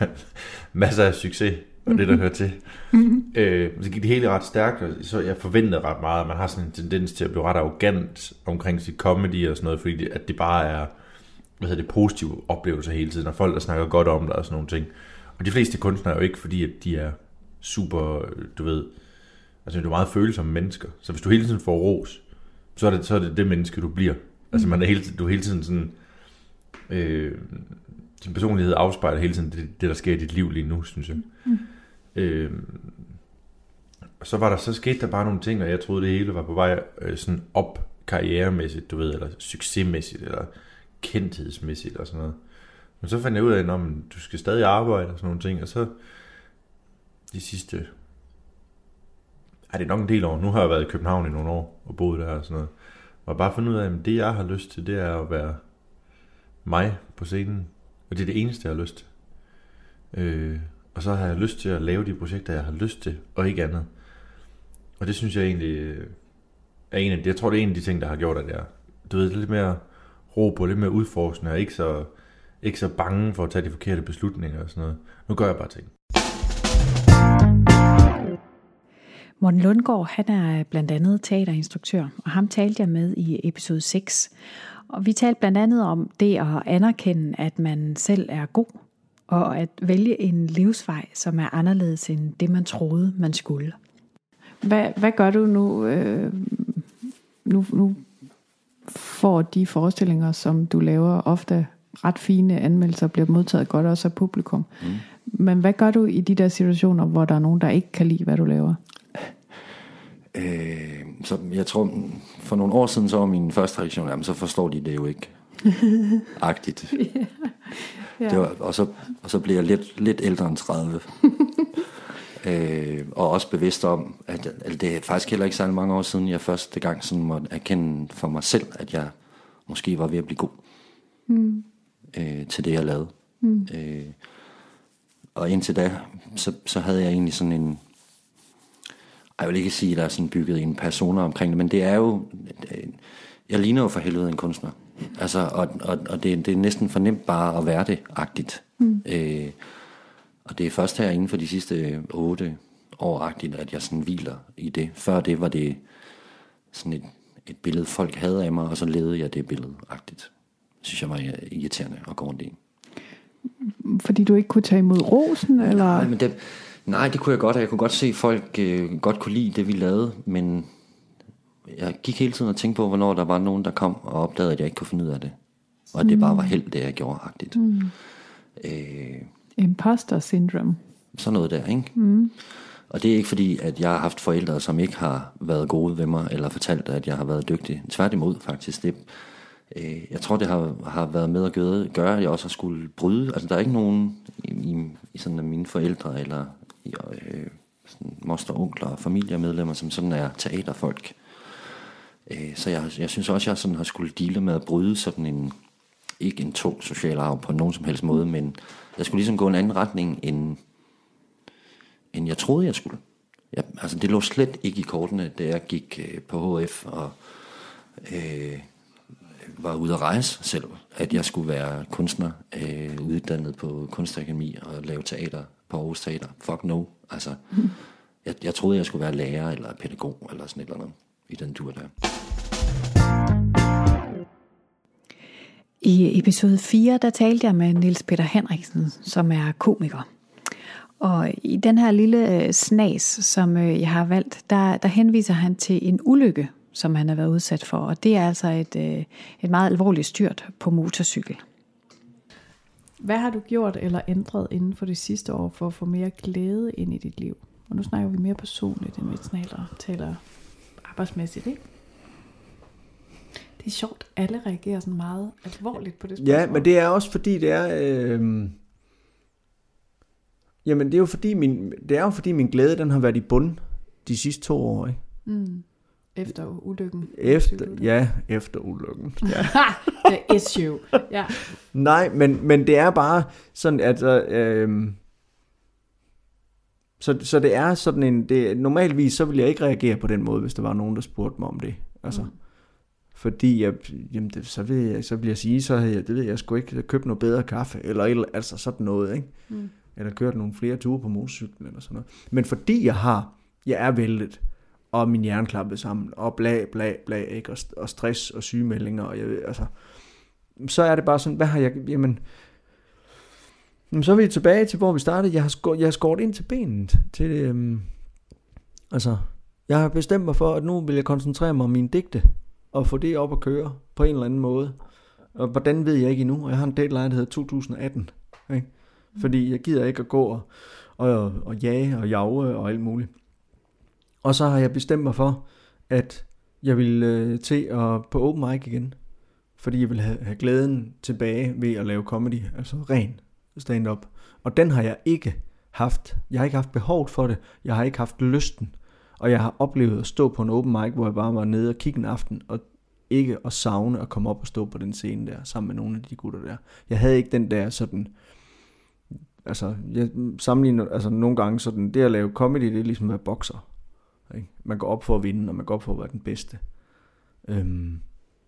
[LAUGHS] masser af succes, og det der hører til. øh, så gik det hele ret stærkt, og så jeg forventede ret meget, man har sådan en tendens til at blive ret arrogant omkring sit comedy og sådan noget, fordi det, at det bare er, hvad hedder det, positive oplevelser hele tiden, og folk, der snakker godt om dig og sådan nogle ting. Og de fleste kunstnere er jo ikke, fordi at de er super, du ved, altså du er meget følsomme mennesker. Så hvis du hele tiden får ros, så er det så er det, det menneske, du bliver. Altså man er hele, tiden- du er hele tiden sådan, øh, din personlighed afspejler hele tiden det, det, der sker i dit liv lige nu, synes jeg. Mm. Øh, og så var der, så skete der bare nogle ting, og jeg troede, det hele var på vej øh, sådan op karrieremæssigt, du ved, eller succesmæssigt, eller kendthedsmæssigt, og sådan noget. Men så fandt jeg ud af, at du skal stadig arbejde og sådan nogle ting, og så de sidste... Ej, det er nok en del år. Nu har jeg været i København i nogle år og boet der og sådan noget. Og bare fundet ud af, at det jeg har lyst til, det er at være mig på scenen. Og det er det eneste, jeg har lyst til. Øh, og så har jeg lyst til at lave de projekter, jeg har lyst til, og ikke andet. Og det synes jeg egentlig er en af de, jeg tror, det er en af de ting, der har gjort, at jeg, du ved, lidt mere ro på, lidt mere udforskende, og ikke så, ikke så bange for at tage de forkerte beslutninger og sådan noget. Nu gør jeg bare ting. Morten Lundgaard, han er blandt andet teaterinstruktør, og ham talte jeg med i episode 6. Og vi talte blandt andet om det at anerkende, at man selv er god, og at vælge en livsvej, som er anderledes end det, man troede, man skulle. Hvad, hvad gør du nu, øh, nu? Nu får de forestillinger, som du laver, ofte ret fine anmeldelser, bliver modtaget godt også af publikum. Mm. Men hvad gør du i de der situationer, hvor der er nogen, der ikke kan lide, hvad du laver? Øh, så jeg tror, for nogle år siden, så var min første reaktion, jamen så forstår de det jo ikke. [LAUGHS] Agtigt. Ja. Det var, og, så, og så blev jeg lidt, lidt ældre end 30. [LAUGHS] øh, og også bevidst om, at, at det er faktisk heller ikke særlig mange år siden, jeg første gang sådan måtte erkende for mig selv, at jeg måske var ved at blive god Mm. øh, til det, jeg lavede. Mm. Øh, og indtil da, så, så havde jeg egentlig sådan en... Jeg vil ikke sige, at der er sådan bygget en persona omkring det, men det er jo... øh, Jeg ligner jo for helvede en kunstner. Altså, og, og, og det, det er næsten for nemt bare at være det, agtigt. Mm. Øh, og det er først her inden for de sidste otte år, agtigt, at jeg sådan hviler i det. Før det var det sådan et, et billede, folk havde af mig, og så levede jeg det billede, agtigt. Synes jeg var irriterende at gå rundt i. Fordi du ikke kunne tage imod rosen, eller? Nej, men det, nej, det kunne jeg godt, og jeg kunne godt se, at folk øh, godt kunne lide det, vi lavede, men jeg gik hele tiden og tænkte på, hvornår der var nogen, der kom og opdagede, at jeg ikke kunne finde ud af det. Og at det bare var held, det jeg gjorde, agtigt. Mm. Øh, Imposter syndrome. sådan noget der, ikke? Mm. Og det er ikke fordi, at jeg har haft forældre, som ikke har været gode ved mig, eller fortalt, at jeg har været dygtig. Tværtimod, faktisk. Det, Øh, jeg tror, det har, har været med at gøre, gøre, at jeg også har skulle bryde. Altså, der er ikke nogen i, i, i sådan af mine forældre eller i, øh, sådan moster, onkler og familiemedlemmer, som sådan er teaterfolk. Øh, så jeg, jeg synes også, jeg sådan har skulle dele med at bryde sådan en, ikke en tung social arv på nogen som helst måde, men jeg skulle ligesom gå en anden retning, end, end jeg troede, jeg skulle. Jeg, altså, det lå slet ikke i kortene, da jeg gik øh, på HF og øh, var ude at rejse selv, at jeg skulle være kunstner, øh, uddannet på Kunstakademi og lave teater på Aarhus Teater. Fuck no. Altså, jeg, jeg troede, jeg skulle være lærer eller pædagog eller sådan et eller andet i den tur der. I episode 4, der talte jeg med Niels Peter Henriksen, som er komiker. Og i den her lille øh, snas, som øh, jeg har valgt, der, der henviser han til en ulykke, som han har været udsat for. Og det er altså et, øh, et meget alvorligt styrt på motorcykel. Hvad har du gjort eller ændret inden for det sidste år for at få mere glæde ind i dit liv? Og nu snakker vi mere personligt, end vi taler arbejdsmæssigt, ikke? Det er sjovt, alle reagerer sådan meget alvorligt på det spørgsmål. Ja, men det er også fordi, det er... Øh, jamen, det er jo fordi min, det er jo fordi min glæde, den har været i bund de sidste to år, ikke? Mm. Efter ulykken. Efter, ja, efter ulykken. [LAUGHS] Ja. The issue. Ja. Nej, men, men det er bare sådan, at... Øh, så, så det er sådan en... Det, normalvis så ville jeg ikke reagere på den måde, hvis der var nogen, der spurgte mig om det. Altså, mm. Fordi jeg, jamen det, så, vil jeg, så vil jeg sige, så havde jeg, det ved jeg, sgu ikke købt noget bedre kaffe, eller, eller altså sådan noget, ikke? Mm. Eller kørt nogle flere ture på motorcyklen, eller sådan noget. Men fordi jeg har, jeg er væltet, og min hjerne klappet sammen, og bla bla bla, ikke? Og, og stress og sygemeldinger, og jeg, altså, så er det bare sådan, hvad har jeg, jamen, så er vi tilbage til, hvor vi startede. Jeg har, skåret, jeg har skåret ind til benet. Til, øhm, altså, jeg har bestemt mig for, at nu vil jeg koncentrere mig om mine digte, og få det op at køre på en eller anden måde. Og hvordan ved jeg ikke endnu, og jeg har en deadline, der hedder 2018. Ikke? Fordi jeg gider ikke at gå og, og, og jage og jage og alt muligt. Og så har jeg bestemt mig for, at jeg vil øh, til at på open mic igen. Fordi jeg vil have, have glæden tilbage ved at lave comedy, altså ren stand-up. Og den har jeg ikke haft. Jeg har ikke haft behov for det. Jeg har ikke haft lysten. Og jeg har oplevet at stå på en open mic, hvor jeg bare var nede og kigge en aften, og ikke at savne at komme op og stå på den scene der, sammen med nogle af de gutter der. Jeg havde ikke den der sådan, altså jeg sammenligner, altså nogle gange sådan, det at lave comedy, det er ligesom at være bokser. Ikke? Man går op for at vinde, og man går op for at være den bedste. Øhm,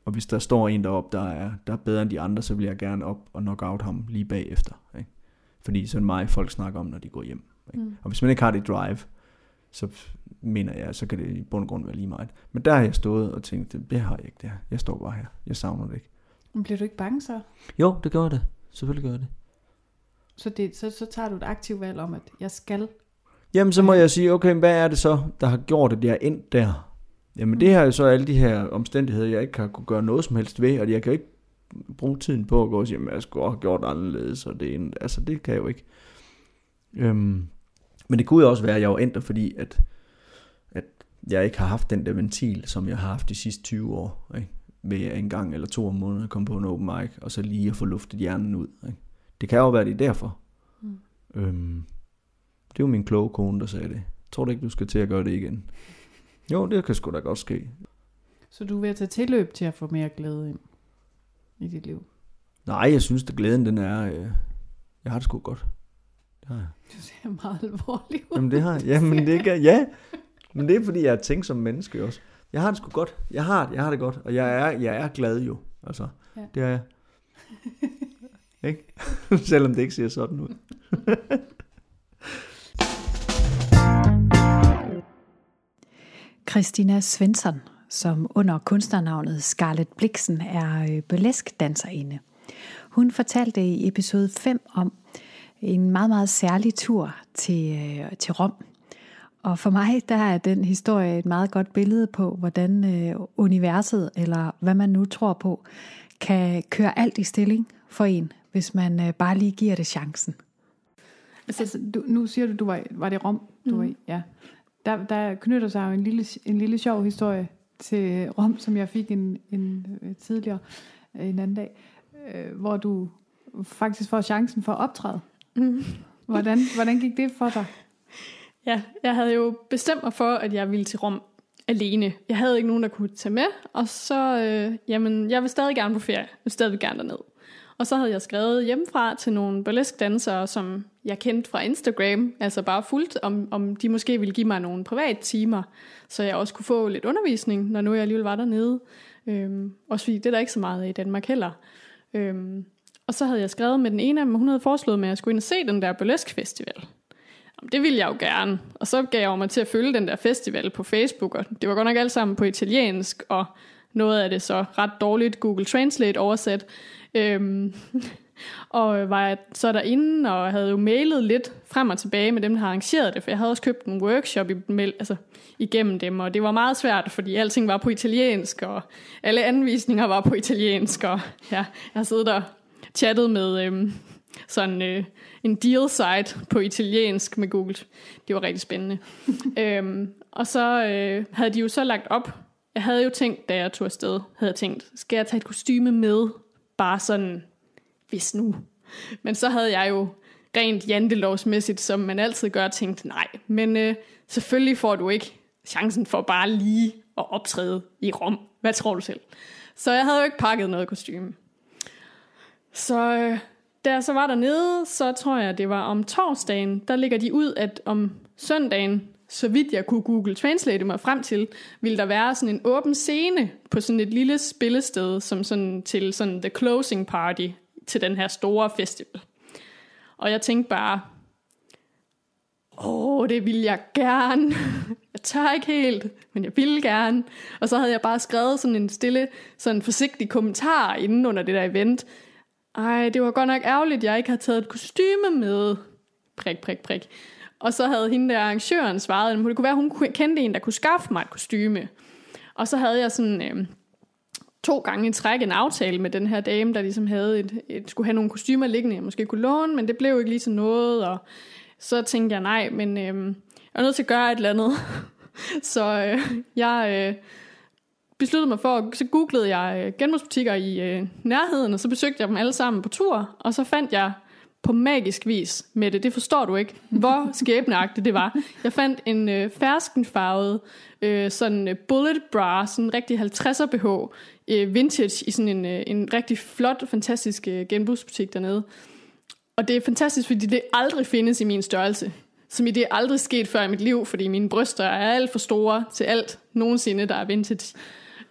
og hvis der står en deroppe, der er, der er bedre end de andre, så vil jeg gerne op og knock out ham lige bagefter. Ikke? Fordi sådan mig folk snakker om, når de går hjem. Ikke? Mm. Og hvis man ikke har det drive, så mener jeg, så kan det i bund og grund være lige meget. Men der har jeg stået og tænkt, det har jeg ikke det her. Jeg står bare her. Jeg savner det ikke. Men bliver du ikke bange så? Jo, det gør det. Selvfølgelig gør det. Så, det, så, så tager du et aktivt valg om, at jeg skal? Jamen, så må jeg sige, okay, hvad er det så, der har gjort, at jeg er endt der? Jamen, det har jo så alle de her omstændigheder, jeg ikke har kunne gøre noget som helst ved, og jeg kan ikke bruge tiden på at gå og sige, at jeg skulle have gjort anderledes, og det, ene. altså, det kan jeg jo ikke. Øhm, men det kunne jo også være, at jeg var endt fordi at, at jeg ikke har haft den der ventil, som jeg har haft de sidste 20 år. Ikke? Ved en gang eller to om måneden at komme på en open mic, og så lige at få luftet hjernen ud. Ikke? Det kan jo være, det er derfor. Mm. Øhm, det er jo min kloge kone, der sagde det. Tror du ikke, du skal til at gøre det igen? Jo, det kan sgu da godt ske. Så du vil tage tilløb til at få mere glæde ind i dit liv? Nej, jeg synes, at glæden den er... Øh, jeg har det sgu godt. Det har jeg. Du ser meget alvorlig ud. Jamen det har jeg. Jamen det kan, ja. Men det er fordi, jeg er tænkt som menneske også. Jeg har det sgu godt. Jeg har, jeg har det godt. Og jeg er, jeg er glad jo. Altså, ja. det er jeg. ikke? [LAUGHS] Selvom det ikke ser sådan ud. [LAUGHS] Christina Svensson, som under kunstnernavnet Scarlett Bliksen er burlesk-danserinde. Hun fortalte i episode 5 om en meget, meget særlig tur til, til Rom. Og for mig, der er den historie et meget godt billede på, hvordan universet, eller hvad man nu tror på, kan køre alt i stilling for en, hvis man bare lige giver det chancen. Altså, du, nu siger du, du var, var det Rom, du mm. var i? Ja der, der knytter sig jo en lille, en lille sjov historie til Rom, som jeg fik en, en øh, tidligere. øh, en anden dag, øh, hvor du faktisk får chancen for at optræde. Mm. Hvordan, hvordan gik det for dig? Ja, jeg havde jo bestemt mig for, at jeg ville til Rom alene. Jeg havde ikke nogen, der kunne tage med, og så, øh, jamen, jeg vil stadig gerne på ferie. Jeg vil stadig gerne derned. Og så havde jeg skrevet hjemmefra til nogle burlesque-dansere, som jeg kendte fra Instagram, altså bare fuldt, om, om de måske ville give mig nogle private timer, så jeg også kunne få lidt undervisning, når nu jeg alligevel var dernede. Øhm, også fordi det er der ikke så meget i Danmark heller. Øhm, og så havde jeg skrevet med den ene af dem, hun havde foreslået mig, at jeg skulle ind og se den der burlesque festival. Jamen, det ville jeg jo gerne. Og så gav jeg mig til at følge den der festival på Facebook, og det var godt nok alt sammen på italiensk, og noget af det så ret dårligt Google Translate oversat. Øhm, [LAUGHS] og øh, var jeg så derinde, og havde jo mailet lidt frem og tilbage med dem, der har arrangeret det, for jeg havde også købt en workshop i, altså, igennem dem, og det var meget svært, fordi alting var på italiensk, og alle anvisninger var på italiensk, og ja, jeg har siddet der chattet med øhm, sådan øh, en deal site på italiensk med Google. Det var rigtig spændende. [LAUGHS] øhm, og så øh, havde de jo så lagt op. Jeg havde jo tænkt, da jeg tog afsted, havde jeg tænkt, skal jeg tage et kostyme med? Bare sådan, hvis nu. Men så havde jeg jo rent jantelovsmæssigt, som man altid gør, tænkt, nej, men øh, selvfølgelig får du ikke chancen for bare lige at optræde i Rom. Hvad tror du selv? Så jeg havde jo ikke pakket noget kostume. Så øh, da jeg så var dernede, så tror jeg, det var om torsdagen, der ligger de ud, at om søndagen, så vidt jeg kunne Google Translate mig frem til, ville der være sådan en åben scene på sådan et lille spillested, som sådan til sådan the closing party til den her store festival. Og jeg tænkte bare, åh, det vil jeg gerne. [LAUGHS] Jeg tør ikke helt, men jeg vil gerne. Og så havde jeg bare skrevet sådan en stille, sådan forsigtig kommentar inden under det der event. Ej, det var godt nok ærgerligt, at jeg ikke har taget et kostyme med. Prik, prik, prik. Og så havde hende der arrangøren svaret, at det kunne være, at hun kendte en, der kunne skaffe mig et kostyme. Og så havde jeg sådan øh, to gange i træk en aftale med den her dame, der ligesom havde et, et, skulle have nogle kostymer liggende, jeg måske kunne låne, men det blev ikke lige til noget, og så tænkte jeg, nej, men øh, jeg er nødt til at gøre et eller andet. [LAUGHS] så øh, jeg øh, besluttede mig for, så googlede jeg øh, genbrugsbutikker i øh, nærheden, og så besøgte jeg dem alle sammen på tur, og så fandt jeg på magisk vis med det. Det forstår du ikke, [LAUGHS] hvor skæbneagtigt det var. Jeg fandt en øh, ferskenfarvet øh, sådan øh, bullet bra, sådan en rigtig 50'er BH, øh, vintage i sådan en, øh, en rigtig flot, fantastisk øh, genbrugsbutik dernede. Og det er fantastisk, fordi det aldrig findes i min størrelse. Som i det er aldrig sket før i mit liv, fordi mine bryster er alt for store til alt nogensinde, der er vintage.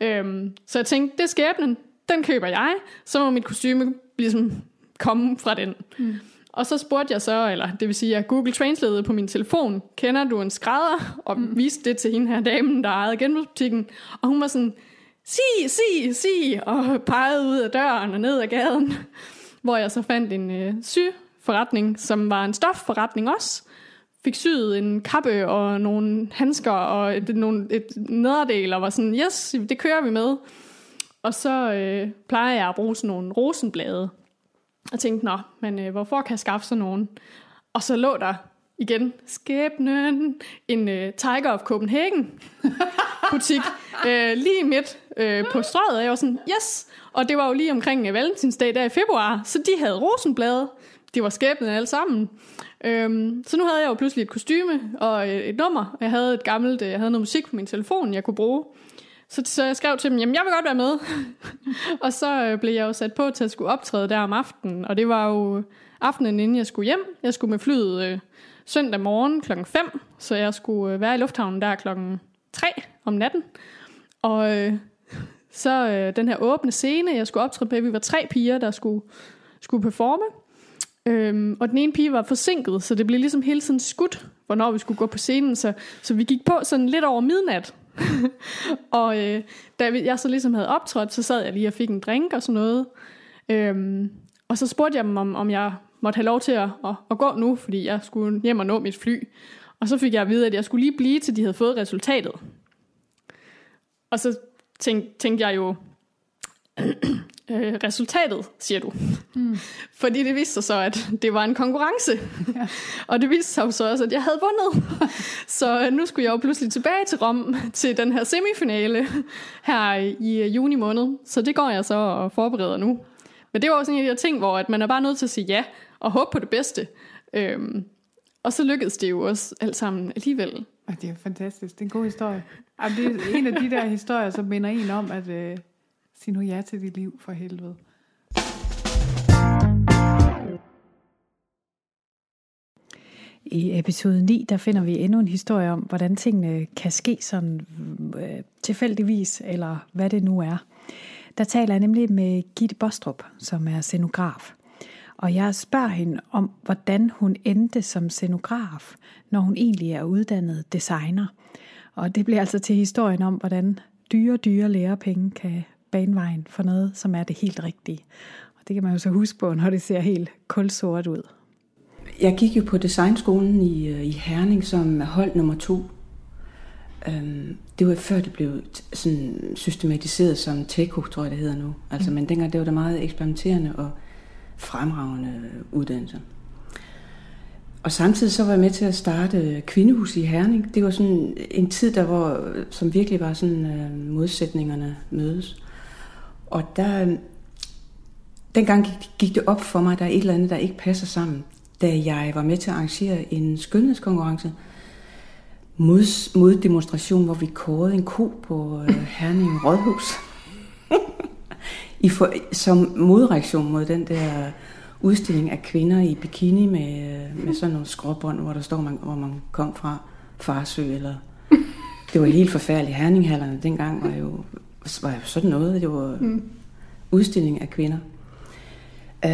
Øhm, så jeg tænkte, det er skæbnen, den køber jeg, så må mit kostyme ligesom komme fra den. Mm. Og så spurgte jeg så, eller det vil sige, at Google Translate på min telefon, kender du en skrædder? Og mm. viste det til hende her damen, der ejede genbrugsbutikken. Og hun var sådan, sig, sig, sig, og pegede ud af døren og ned ad gaden. Hvor jeg så fandt en øh, syforretning, som var en stofforretning også. Fik syet en kappe og nogle handsker og et, nogle, et nederdel, og var sådan, yes, det kører vi med. Og så øh, plejer jeg at bruge sådan nogle rosenblade. Og tænkte, nå, men øh, hvorfor kan jeg skaffe sådan nogen? Og så lå der igen, skæbnen, en øh, Tiger of Copenhagen [LAUGHS] butik, øh, lige midt øh, på strøget, og jeg var sådan, yes! Og det var jo lige omkring øh, Valentinsdag der i februar, så de havde rosenblade, de var skæbnen alle sammen. Øhm, så nu havde jeg jo pludselig et kostyme og et, et nummer. Jeg havde et gammelt, øh, jeg havde noget musik på min telefon, jeg kunne bruge. Så, så jeg skrev til dem, jamen jeg vil godt være med. [LAUGHS] og så øh, blev jeg jo sat på til at skulle optræde der om aftenen. Og det var jo aftenen inden jeg skulle hjem. Jeg skulle med flyet øh, søndag morgen klokken 5, så jeg skulle øh, være i lufthavnen der klokken 3 om natten. Og øh, så øh, den her åbne scene, jeg skulle optræde på, vi var tre piger, der skulle, skulle performe. Øhm, og den ene pige var forsinket, så det blev ligesom hele tiden skudt, hvornår vi skulle gå på scenen. Så, så vi gik på sådan lidt over midnat. [LAUGHS] og øh, da jeg så ligesom havde optrådt, så sad jeg lige og fik en drink og sådan noget. Øhm, og så spurgte jeg dem, om, om jeg måtte have lov til at, at, at gå nu, fordi jeg skulle hjem og nå mit fly. Og så fik jeg at vide, at jeg skulle lige blive, til de havde fået resultatet. Og så tænkte, tænkte jeg jo, [CLEARS THROAT] øh, resultatet, siger du. Mm. Fordi det viste sig så, at det var en konkurrence. Ja. og det viste sig så også, at jeg havde vundet. [LAUGHS] så øh, nu skulle jeg jo pludselig tilbage til Rom til den her semifinale her i øh, juni måned. Så det går jeg så og forbereder nu. Men det var også en af de her ting, hvor at man er bare nødt til at sige ja og håbe på det bedste. Øhm, og så lykkedes det jo også alt sammen alligevel. Og det er fantastisk. Det er en god historie. Jamen, det er en af de der historier, som minder en om, at øh, sig nu ja til dit liv for helvede. I episode 9, der finder vi endnu en historie om, hvordan tingene kan ske sådan øh, tilfældigvis, eller hvad det nu er. Der taler jeg nemlig med Gitte Bostrup, som er scenograf. Og jeg spørger hende om, hvordan hun endte som scenograf, når hun egentlig er uddannet designer. Og det bliver altså til historien om, hvordan dyre, dyre lærepenge kan banevejen for noget, som er det helt rigtige. Og det kan man jo så huske på, når det ser helt kulsort ud. Jeg gik jo på designskolen i, øh, i Herning som hold nummer to. Øhm, det var før det blev sådan systematiseret som TECO, tror jeg det hedder nu. Altså, mm. Men dengang det var der meget eksperimenterende og fremragende uddannelser. Og samtidig så var jeg med til at starte Kvindehus i Herning. Det var sådan en tid, der var, som virkelig var sådan øh, modsætningerne mødes. Og der, dengang gik, gik det op for mig, at der er et eller andet, der ikke passer sammen. Da jeg var med til at arrangere en skønhedskonkurrence, mod, mod demonstration, hvor vi kårede en ko på øh, Herning Rådhus. [LAUGHS] I for, som modreaktion mod den der udstilling af kvinder i bikini med, øh, med sådan nogle skråbånd, hvor der står, man, hvor man kom fra Farsø. Eller, det var helt forfærdeligt. Herninghallerne dengang var jo, var jo sådan noget. Det var mm. udstilling af kvinder.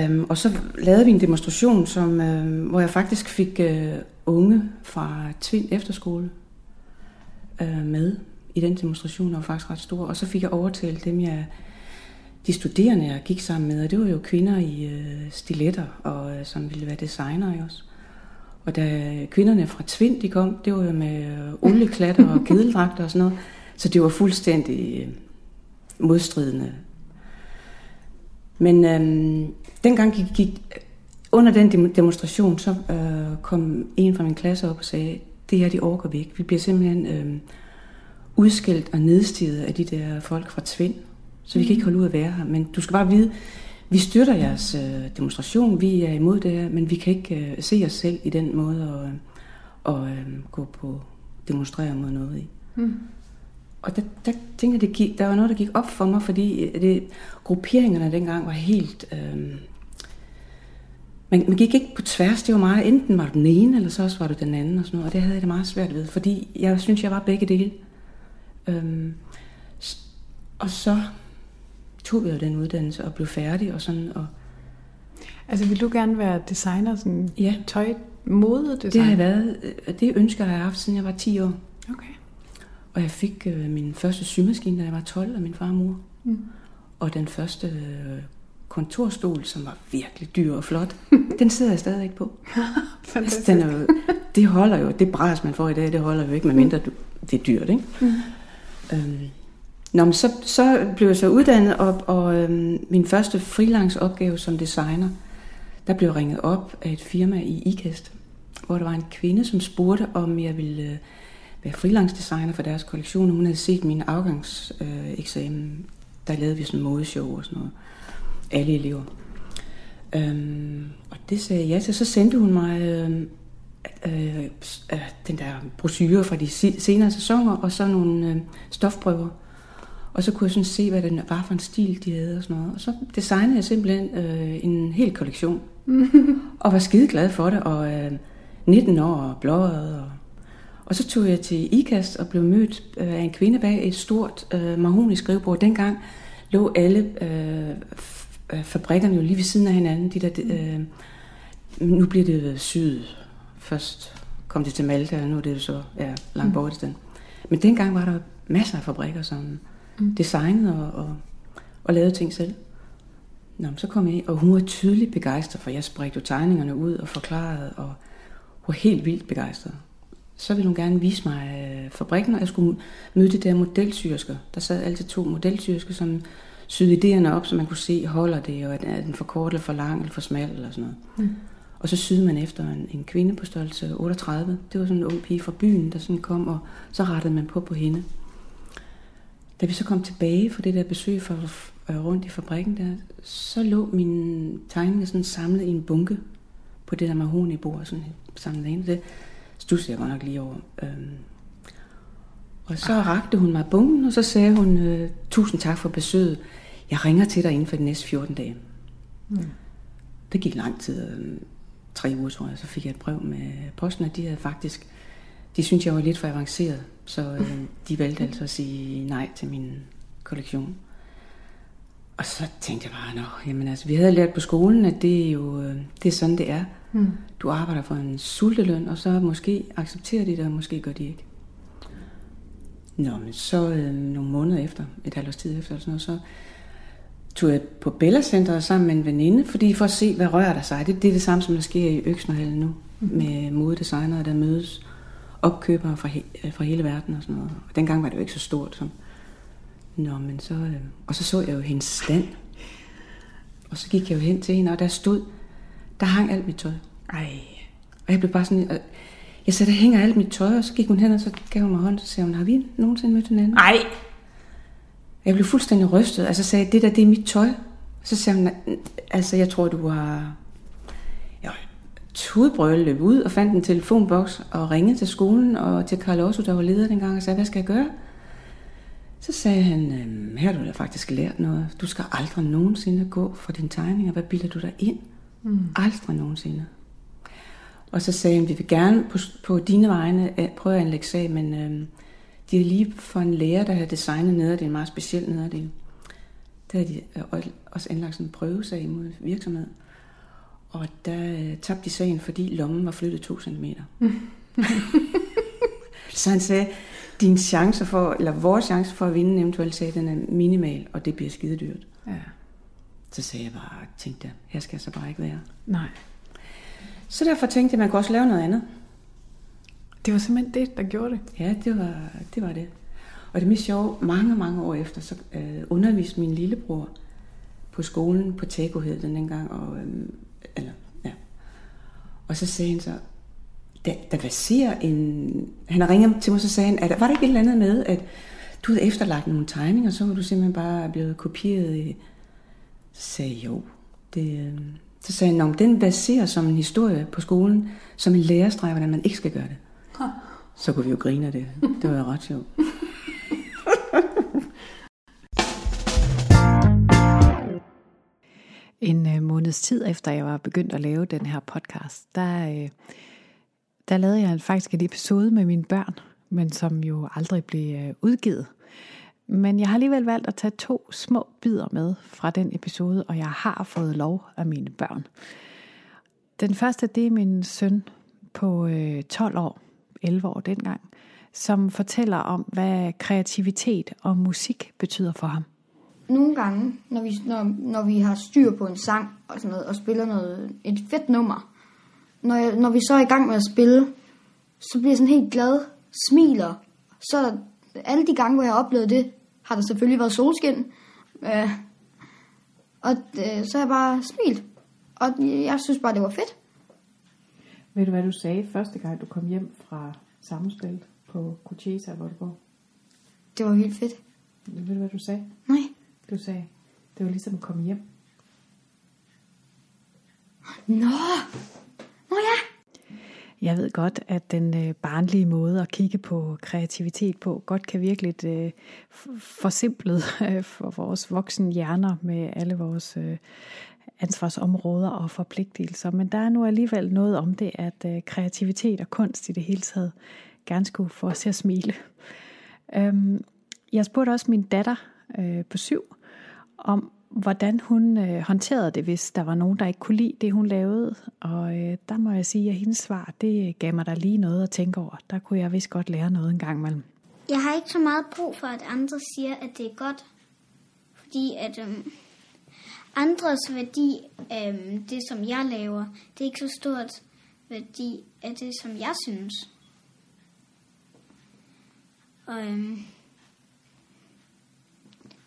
Um, og så lavede vi en demonstration, som, uh, hvor jeg faktisk fik uh, unge fra Tvind Efterskole uh, med i den demonstration, der var faktisk ret stor. Og så fik jeg overtalt dem, jeg de studerende, jeg gik sammen med, og det var jo kvinder i øh, stiletter, og øh, som ville være designere også. Og da kvinderne fra Tvind, de kom, det var jo med øh, olieklatter og [LAUGHS] kedeldragter og sådan noget. Så det var fuldstændig øh, modstridende. Men øh, dengang gik, gik, under den demonstration, så øh, kom en fra min klasse op og sagde, det her, de orker vi ikke. Vi bliver simpelthen øh, udskilt og nedstiget af de der folk fra Tvind. Så vi kan ikke holde ud at være her. Men du skal bare vide, vi støtter jeres øh, demonstration, vi er imod det her, men vi kan ikke øh, se os selv i den måde at, at øh, gå på demonstrere mod noget i. Mm. Og der, der tænker jeg, det gik, der var noget, der gik op for mig, fordi øh, det, grupperingerne dengang var helt... Øh, man, man gik ikke på tværs, det var meget, enten var du den ene, eller så også var du den anden, og sådan noget, og det havde jeg det meget svært ved, fordi jeg synes, jeg var begge dele. Øh, og så tog jeg den uddannelse og blev færdig og sådan. Og altså vil du gerne være designer, sådan ja. tøj, mode designer? Det har jeg været, øh, det ønsker jeg har haft, siden jeg var 10 år. Okay. Og jeg fik øh, min første symaskine, da jeg var 12 af min far og mor. Mm. Og den første øh, kontorstol, som var virkelig dyr og flot, [LAUGHS] den sidder jeg stadig ikke på. [LAUGHS] altså, den er jo, det holder jo, det bræs man får i dag, det holder jo ikke, medmindre du, det er dyrt, ikke? Mm. Øhm, Nå, men så, så blev jeg så uddannet, og, og øhm, min første freelance opgave som designer, der blev ringet op af et firma i IKAST, hvor der var en kvinde, som spurgte, om jeg ville øh, være freelance designer for deres kollektion. Hun havde set min afgangseksamen. Der lavede vi sådan en modeshow og sådan noget. Alle elever. Øhm, og det sagde jeg ja til. Så sendte hun mig øh, øh, øh, den der brochure fra de senere sæsoner, og så nogle øh, stofprøver og så kunne jeg sådan se, hvad det var for en stil, de havde og sådan noget. Og så designede jeg simpelthen øh, en hel kollektion. [LAUGHS] og var skide glad for det, og øh, 19 år og blåret. Og, og så tog jeg til IKAST og blev mødt øh, af en kvinde bag et stort øh, mahonisk skrivebord. Dengang lå alle øh, øh, fabrikkerne jo lige ved siden af hinanden. De der, øh, nu bliver det syd. Først kom det til Malta, og nu er det så ja, langt mm. bort i den. Men dengang var der masser af fabrikker, som mm. designet og, og, og lavede ting selv. Nå, så kom jeg ind, og hun var tydeligt begejstret, for jeg spredte jo tegningerne ud og forklarede, og hun var helt vildt begejstret. Så ville hun gerne vise mig øh, fabrikken, og jeg skulle møde de der modelsyrsker. Der sad altid to modelsyrsker, som syede idéerne op, så man kunne se, holder det, og er den for kort eller for lang eller for smal eller sådan noget. Mm. Og så syede man efter en, en kvinde på størrelse 38. Det var sådan en ung pige fra byen, der sådan kom, og så rettede man på på hende. Da vi så kom tilbage fra det der besøg for øh, rundt i fabrikken der, så lå mine tegninger sådan samlet i en bunke på det der mahoni bord, sådan samlet ind. Det stussede jeg godt nok lige over. Øhm. Og så rakte hun mig bunken, og så sagde hun, øh, tusind tak for besøget. Jeg ringer til dig inden for de næste 14 dage. Mm. Det gik lang tid, øh, tre uger tror jeg, så fik jeg et brev med posten, og de havde faktisk, de syntes jeg var lidt for avanceret, så øh, de valgte altså at sige nej til min kollektion. Og så tænkte jeg bare, Nå, jamen altså, vi havde lært på skolen, at det er jo øh, det er sådan, det er. Mm. Du arbejder for en sulteløn, og så måske accepterer de det, og måske gør de ikke. Nå, men så øh, nogle måneder efter, et halvt års tid efter, sådan noget, så tog jeg på Bella Centeret sammen med en veninde, fordi for at se, hvad rører der sig. Det, det er det samme, som der sker i Øksnerhallen nu, mm. med modedesignere, der mødes, opkøbere fra, he, øh, fra hele verden og sådan noget. Og dengang var det jo ikke så stort. Som. Nå, men så, øh, og så så jeg jo hendes stand. Og så gik jeg jo hen til hende, og der stod, der hang alt mit tøj. Ej. Og jeg blev bare sådan, og jeg sagde, der hænger alt mit tøj, og så gik hun hen, og så gav hun mig hånd, og så sagde hun, har vi nogensinde mødt hinanden? Nej. Jeg blev fuldstændig rystet, altså sagde, det der, det er mit tøj. Så sagde hun, altså jeg tror, du har... Tudbrøl løb ud og fandt en telefonboks og ringede til skolen og til Carl Otto, der var leder dengang, og sagde, hvad skal jeg gøre? Så sagde han, øhm, her har du da faktisk lært noget. Du skal aldrig nogensinde gå for dine tegninger. Hvad bilder du dig ind? Mm. Aldrig nogensinde. Og så sagde han, vi vil gerne på, på dine vegne øh, prøve at anlægge sag, men øh, de er lige for en lærer, der har designet nederdel, en meget speciel nederdel. Der har de øh, også anlagt sådan en prøvesag mod virksomhed. Og der øh, tabte de sagen, fordi lommen var flyttet to centimeter. [LAUGHS] så han sagde, din chance for, eller vores chance for at vinde en eventuel sag, den er minimal, og det bliver skide dyrt. Ja. Så sagde jeg bare, tænkte jeg, her skal jeg så bare ikke være. Nej. Så derfor tænkte jeg, man kunne også lave noget andet. Det var simpelthen det, der gjorde det? Ja, det var det. Var det. Og det mest sjove, mange, mange år efter, så øh, underviste min lillebror på skolen på Tego hed den dengang, og, øh, eller, ja. og så sagde han så, der, der baserer en... Han ringet til mig, så sagde han, at, var der ikke et eller andet med, at du havde efterlagt nogle tegninger, så var du simpelthen bare blevet kopieret. Så sagde jeg, jo, det, øh, så sagde han, den baserer som en historie på skolen, som en lærestreg, hvordan man ikke skal gøre det. Så kunne vi jo grine af det. Det var jo ret sjovt. [LAUGHS] En øh, måneds tid efter jeg var begyndt at lave den her podcast, der, øh, der lavede jeg faktisk en episode med mine børn, men som jo aldrig blev udgivet. Men jeg har alligevel valgt at tage to små bidder med fra den episode, og jeg har fået lov af mine børn. Den første, det er min søn på øh, 12 år, 11 år dengang, som fortæller om, hvad kreativitet og musik betyder for ham. Nogle gange, når vi, når, når vi har styr på en sang og, sådan noget, og spiller noget, et fedt nummer, når, jeg, når vi så er i gang med at spille, så bliver jeg sådan helt glad, smiler. Så alle de gange, hvor jeg har oplevet det, har der selvfølgelig været solskin. Øh, og øh, så har jeg bare smilt. Og jeg synes bare, det var fedt. Ved du, hvad du sagde første gang, du kom hjem fra sammenspil på Cochesa, hvor du går? Det var vildt fedt. Ved du, hvad du sagde? Nej. Du sagde, det var ligesom at komme hjem. Nå! Nå ja! Jeg ved godt, at den øh, barnlige måde at kigge på kreativitet på, godt kan virke lidt øh, forsimplet øh, for vores voksne hjerner med alle vores øh, ansvarsområder og forpligtelser. Men der er nu alligevel noget om det, at øh, kreativitet og kunst i det hele taget gerne skulle få os til at smile. Øhm, jeg spurgte også min datter øh, på syv, om hvordan hun øh, håndterede det, hvis der var nogen, der ikke kunne lide det, hun lavede. Og øh, der må jeg sige, at hendes svar, det gav mig da lige noget at tænke over. Der kunne jeg vist godt lære noget en gang imellem. Jeg har ikke så meget brug for, at andre siger, at det er godt. Fordi at øh, andres værdi af det, som jeg laver, det er ikke så stort værdi af det, som jeg synes. Og øh,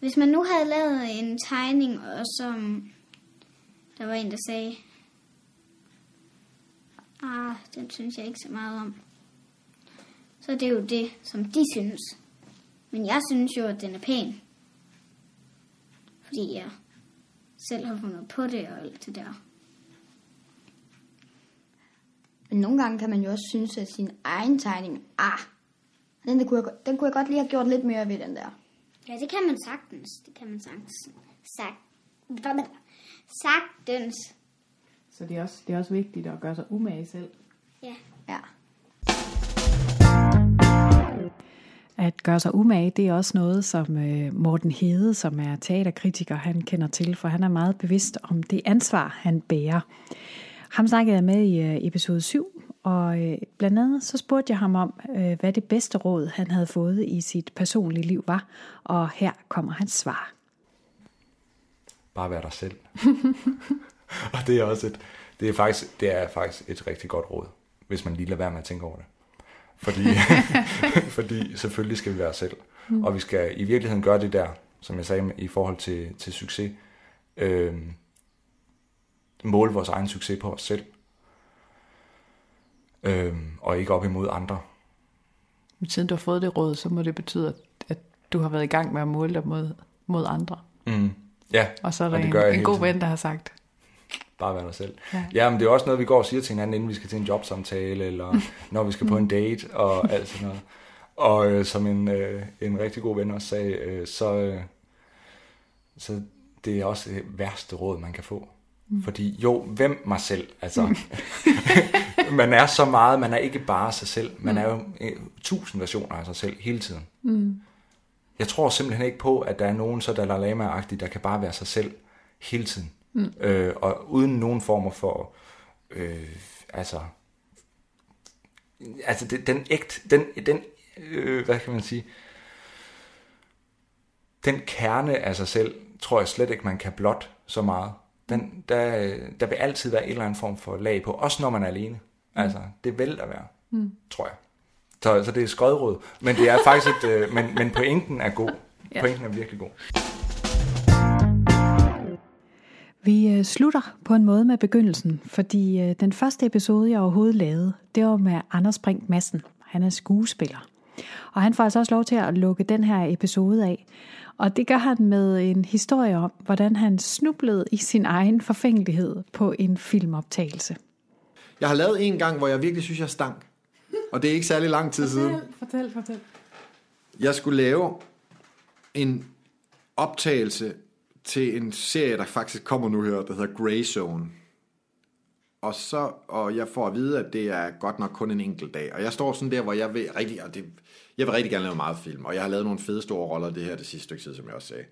hvis man nu havde lavet en tegning, og som der var en, der sagde, ah, den synes jeg ikke så meget om. Så det er jo det, som de synes. Men jeg synes jo, at den er pæn. Fordi jeg selv har fundet på det og alt det der. Men nogle gange kan man jo også synes, at sin egen tegning, ah, den, der kunne, jeg, den kunne jeg godt lige have gjort lidt mere ved den der. Ja, det kan man sagtens. Det kan man sagtens. Sag... Sagtens. Så det er, også, det er også vigtigt at gøre sig umage selv. Ja. Ja. At gøre sig umage, det er også noget, som øh, Morten Hede, som er teaterkritiker, han kender til, for han er meget bevidst om det ansvar, han bærer. Ham snakkede jeg med i øh, episode 7, og øh, blandt andet så spurgte jeg ham om, øh, hvad det bedste råd, han havde fået i sit personlige liv var, og her kommer hans svar. Bare være dig selv. [LAUGHS] og det er også et, det er faktisk, det er faktisk et rigtig godt råd, hvis man lige lader være med at tænke over det. Fordi, [LAUGHS] [LAUGHS] fordi selvfølgelig skal vi være os selv. Mm. Og vi skal i virkeligheden gøre det der, som jeg sagde i forhold til, til succes. Øh, måle vores egen succes på os selv. Øh, og ikke op imod andre. Men siden du har fået det råd, så må det betyde, at, du har været i gang med at måle dig mod, mod andre. Mm. Ja, Og så er der en, en god ven, der har sagt, Bare være dig selv. Ja. Ja, men det er også noget, vi går og siger til hinanden, inden vi skal til en jobsamtale, eller [LAUGHS] når vi skal på en date, og alt sådan noget. Og øh, som en, øh, en rigtig god ven også sagde, øh, så, øh, så det er også det værste råd, man kan få. Mm. Fordi jo, hvem mig selv? Altså, [LAUGHS] man er så meget, man er ikke bare sig selv. Man er jo øh, tusind versioner af sig selv hele tiden. Mm. Jeg tror simpelthen ikke på, at der er nogen så Dalai Lama-agtige, der kan bare være sig selv hele tiden. Mm. Øh, og uden nogen former for, øh, altså, altså det, den ægt, den, den øh, hvad kan man sige, den kerne af sig selv, tror jeg slet ikke, man kan blot så meget. Den, der, der vil altid være en eller anden form for lag på, også når man er alene. Altså, det vil der være, Mm. tror jeg. Så, så det er skodråd. Men det er faktisk et, øh, men, men pointen er god. Ja. Pointen er virkelig god. Vi øh, slutter på en måde med begyndelsen, fordi øh, den første episode, jeg overhovedet lavede, det var med Anders Brink Madsen. Han er skuespiller. Og han får altså også lov til at lukke den her episode af. Og det gør han med en historie om, hvordan han snublede i sin egen forfængelighed på en filmoptagelse. Jeg har lavet en gang, hvor jeg virkelig synes, jeg stank. Og det er ikke særlig lang tid siden. Fortæl, fortæl. Jeg skulle lave en optagelse til en serie, der faktisk kommer nu her, der hedder Grey Zone. Og så, og jeg får at vide, at det er godt nok kun en enkelt dag. Og jeg står sådan der, hvor jeg vil rigtig, og det, jeg vil rigtig gerne lave meget film. Og jeg har lavet nogle fede store roller det her det sidste stykke tid, som jeg også sagde.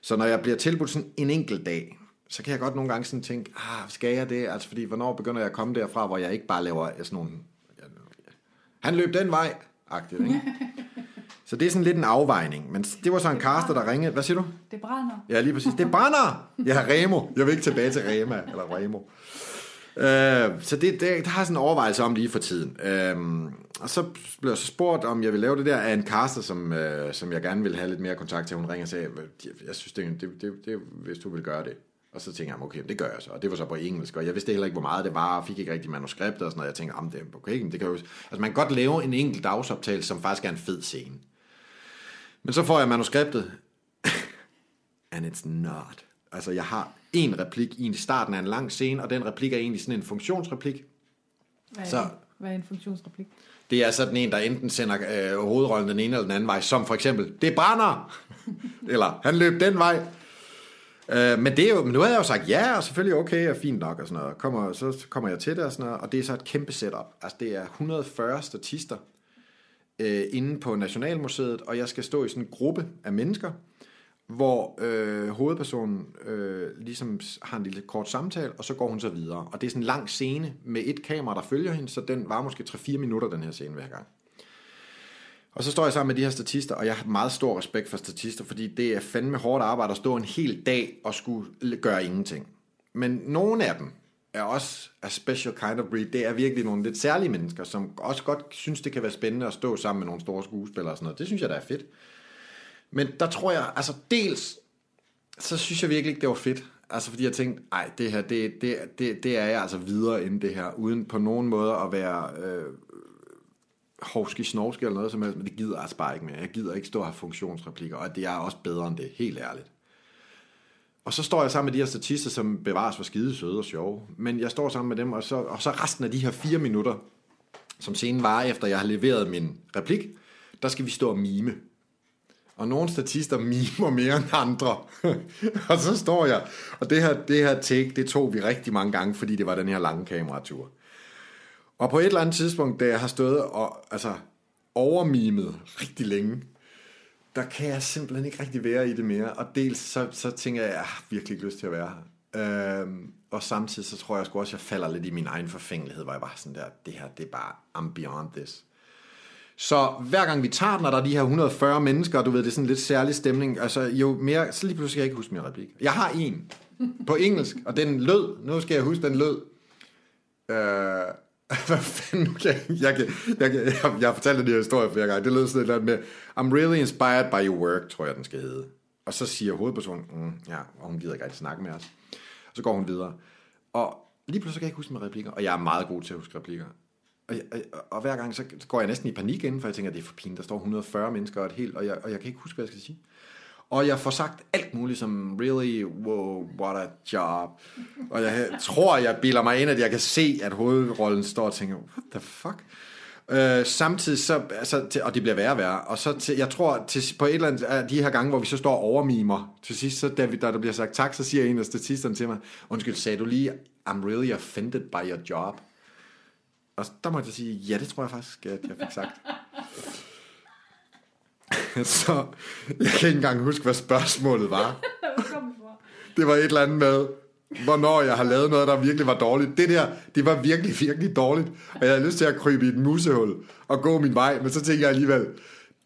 Så når jeg bliver tilbudt sådan en enkelt dag, så kan jeg godt nogle gange sådan tænke, ah, skal jeg det? Altså fordi, hvornår begynder jeg at komme derfra, hvor jeg ikke bare laver sådan nogle, han løb den vej, agtigt, ikke? Så det er sådan lidt en afvejning. Men det var så en caster, der ringede. Hvad siger du? Det brænder. Ja, lige præcis. Det brænder! Jeg har Remo. Jeg vil ikke tilbage til Rema, eller Remo. Øh, så det, det, det har jeg sådan en overvejelse om lige for tiden. Øh, og så blev jeg så spurgt, om jeg vil lave det der af en caster, som, øh, som jeg gerne vil have lidt mere kontakt til. Hun ringer og sagde, jeg synes, det, det, det, det, hvis du vil gøre det. Og så tænkte jeg, okay, det gør jeg så. Og det var så på engelsk, og jeg vidste heller ikke, hvor meget det var, og fik ikke rigtig manuskript og sådan noget. Jeg tænkte, jamen, det okay, det kan jo... Altså, man kan godt lave en enkelt dagsoptagelse, som faktisk er en fed scene. Men så får jeg manuskriptet, [LAUGHS] and it's not. Altså, jeg har en replik i starten af en lang scene, og den replik er egentlig sådan en funktionsreplik. Hvad er, Så- så. hvad er en funktionsreplik? Det er sådan en, der enten sender øh, hovedrollen den ene eller den anden vej, som for eksempel, det brænder! [LAUGHS] eller, han løb den vej. Øh, men, det er jo, men nu havde jeg jo sagt ja, og selvfølgelig okay, og fint nok, og sådan noget. Kommer, så kommer jeg til det, og sådan noget, og det er så et kæmpe setup. Altså, det er 140 statister øh, inde på Nationalmuseet, og jeg skal stå i sådan en gruppe af mennesker, hvor øh, hovedpersonen øh, ligesom har en lille kort samtale, og så går hun så videre. Og det er sådan en lang scene med et kamera, der følger hende, så den var måske 3-4 minutter, den her scene hver gang. Og så står jeg sammen med de her statister, og jeg har meget stor respekt for statister, fordi det er fandme hårdt arbejde at stå en hel dag og skulle gøre ingenting. Men nogle af dem er også a special kind of breed. Det er virkelig nogle lidt særlige mennesker, som også godt synes, det kan være spændende at stå sammen med nogle store skuespillere og sådan noget. Det synes jeg, der er fedt. Men der tror jeg, altså dels, så synes jeg virkelig ikke, det var fedt. Altså fordi jeg tænkte, nej, det her, det, det, det, det er jeg altså videre end det her, uden på nogen måde at være øh, hovski snorski eller noget som helst, men det gider jeg altså bare ikke mere. Jeg gider ikke stå og have funktionsreplikker, og det er også bedre end det, helt ærligt. Og så står jeg sammen med de her statister, som bevares for skide søde og sjove. Men jeg står sammen med dem, og så, og så resten af de her fire minutter, som scenen var efter jeg har leveret min replik, der skal vi stå og mime. Og nogle statister mimer mere end andre. [LAUGHS] og så står jeg, og det her, det her take, det tog vi rigtig mange gange, fordi det var den her lange kameratur. Og på et eller andet tidspunkt, da jeg har stået og altså, overmimet rigtig længe, der kan jeg simpelthen ikke rigtig være i det mere. Og dels så, så tænker jeg, jeg har virkelig ikke lyst til at være her. Øhm, og samtidig så tror jeg sgu også, jeg falder lidt i min egen forfængelighed, hvor jeg bare sådan der, det her, det er bare, I'm beyond this. Så hver gang vi tager den, og der er de her 140 mennesker, du ved, det er sådan lidt særlig stemning, altså jo mere, så lige pludselig kan jeg ikke huske min replik. Jeg har en på engelsk, og den lød, nu skal jeg huske, den lød, øh, [LAUGHS] hvad fanden, okay, jeg, kan, jeg, kan, jeg, jeg har fortalt den her historie flere gange, det lød sådan lidt med, I'm really inspired by your work, tror jeg, den skal hedde. Og så siger hovedpersonen, mm, ja, og hun gider ikke rigtig snakke med os. Og så går hun videre. Og lige pludselig kan jeg ikke huske mine replikker, og jeg er meget god til at huske replikker. Og, og, og hver gang så går jeg næsten i panik inden, for jeg tænker, det er for pinligt, der står 140 mennesker og et helt, og jeg, og jeg kan ikke huske, hvad jeg skal sige. Og jeg får sagt alt muligt som, really, wow, what a job. Og jeg tror, jeg bilder mig ind, at jeg kan se, at hovedrollen står og tænker, what the fuck? Øh, samtidig så, altså, til, og det bliver værre og værre, og så til, jeg tror, til, på et eller andet af de her gange, hvor vi så står og overmimer, til sidst, så da, vi, da der bliver sagt tak, så siger en af statisterne til mig, undskyld, sagde du lige, I'm really offended by your job? Og der må jeg sige, ja, det tror jeg faktisk, at jeg fik sagt. [LAUGHS] så jeg kan ikke engang huske, hvad spørgsmålet var. [LAUGHS] det var et eller andet med, hvornår jeg har lavet noget, der virkelig var dårligt. Det der, det var virkelig, virkelig dårligt. Og jeg havde lyst til at krybe i et musehul og gå min vej, men så tænkte jeg alligevel,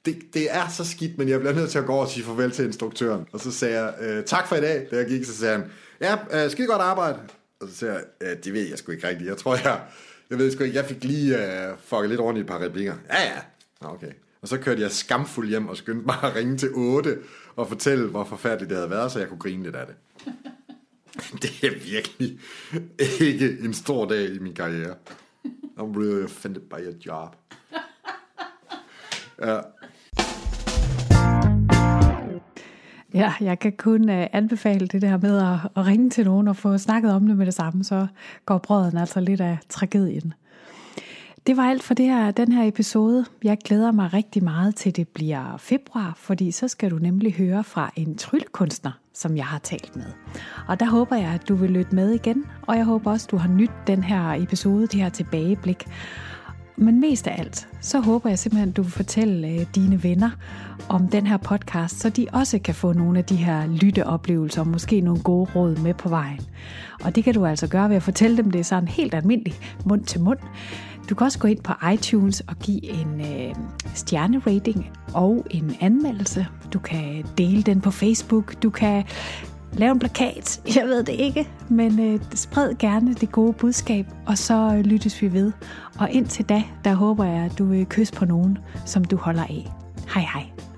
det, det er så skidt, men jeg bliver nødt til at gå og sige farvel til instruktøren. Og så sagde jeg, øh, tak for i dag, da jeg gik, så sagde han, ja, øh, skide godt arbejde. Og så sagde jeg, øh, det ved jeg sgu ikke rigtigt. Jeg tror, jeg, jeg ved sgu ikke, jeg fik lige uh, fucket lidt rundt i et par replikker. Ja, ja. Okay. Og så kørte jeg skamfuld hjem og skyndte mig at ringe til 8 og fortælle, hvor forfærdeligt det havde været, så jeg kunne grine lidt af det. [LAUGHS] det er virkelig ikke en stor dag i min karriere. I'm really offended by your job. [LAUGHS] Ja. Ja, jeg kan kun uh, anbefale det der med at, at ringe til nogen og få snakket om det med det samme, så går brøden altså lidt af tragedien. Det var alt for det her, den her episode. Jeg glæder mig rigtig meget til det bliver februar, fordi så skal du nemlig høre fra en tryllekunstner, som jeg har talt med. Og der håber jeg, at du vil lytte med igen, og jeg håber også, at du har nyt den her episode, det her tilbageblik. Men mest af alt, så håber jeg simpelthen, at du vil fortælle øh, dine venner om den her podcast, så de også kan få nogle af de her lytteoplevelser og måske nogle gode råd med på vejen. Og det kan du altså gøre ved at fortælle dem det sådan helt almindeligt, mund til mund. Du kan også gå ind på iTunes og give en øh, stjernerating og en anmeldelse. Du kan dele den på Facebook. Du kan lave en plakat. [LAUGHS] Jeg ved det ikke, men øh, spred gerne det gode budskab, og så øh, lyttes vi ved. Og indtil da, der håber jeg, at du vil kysse på nogen, som du holder af. Hej hej.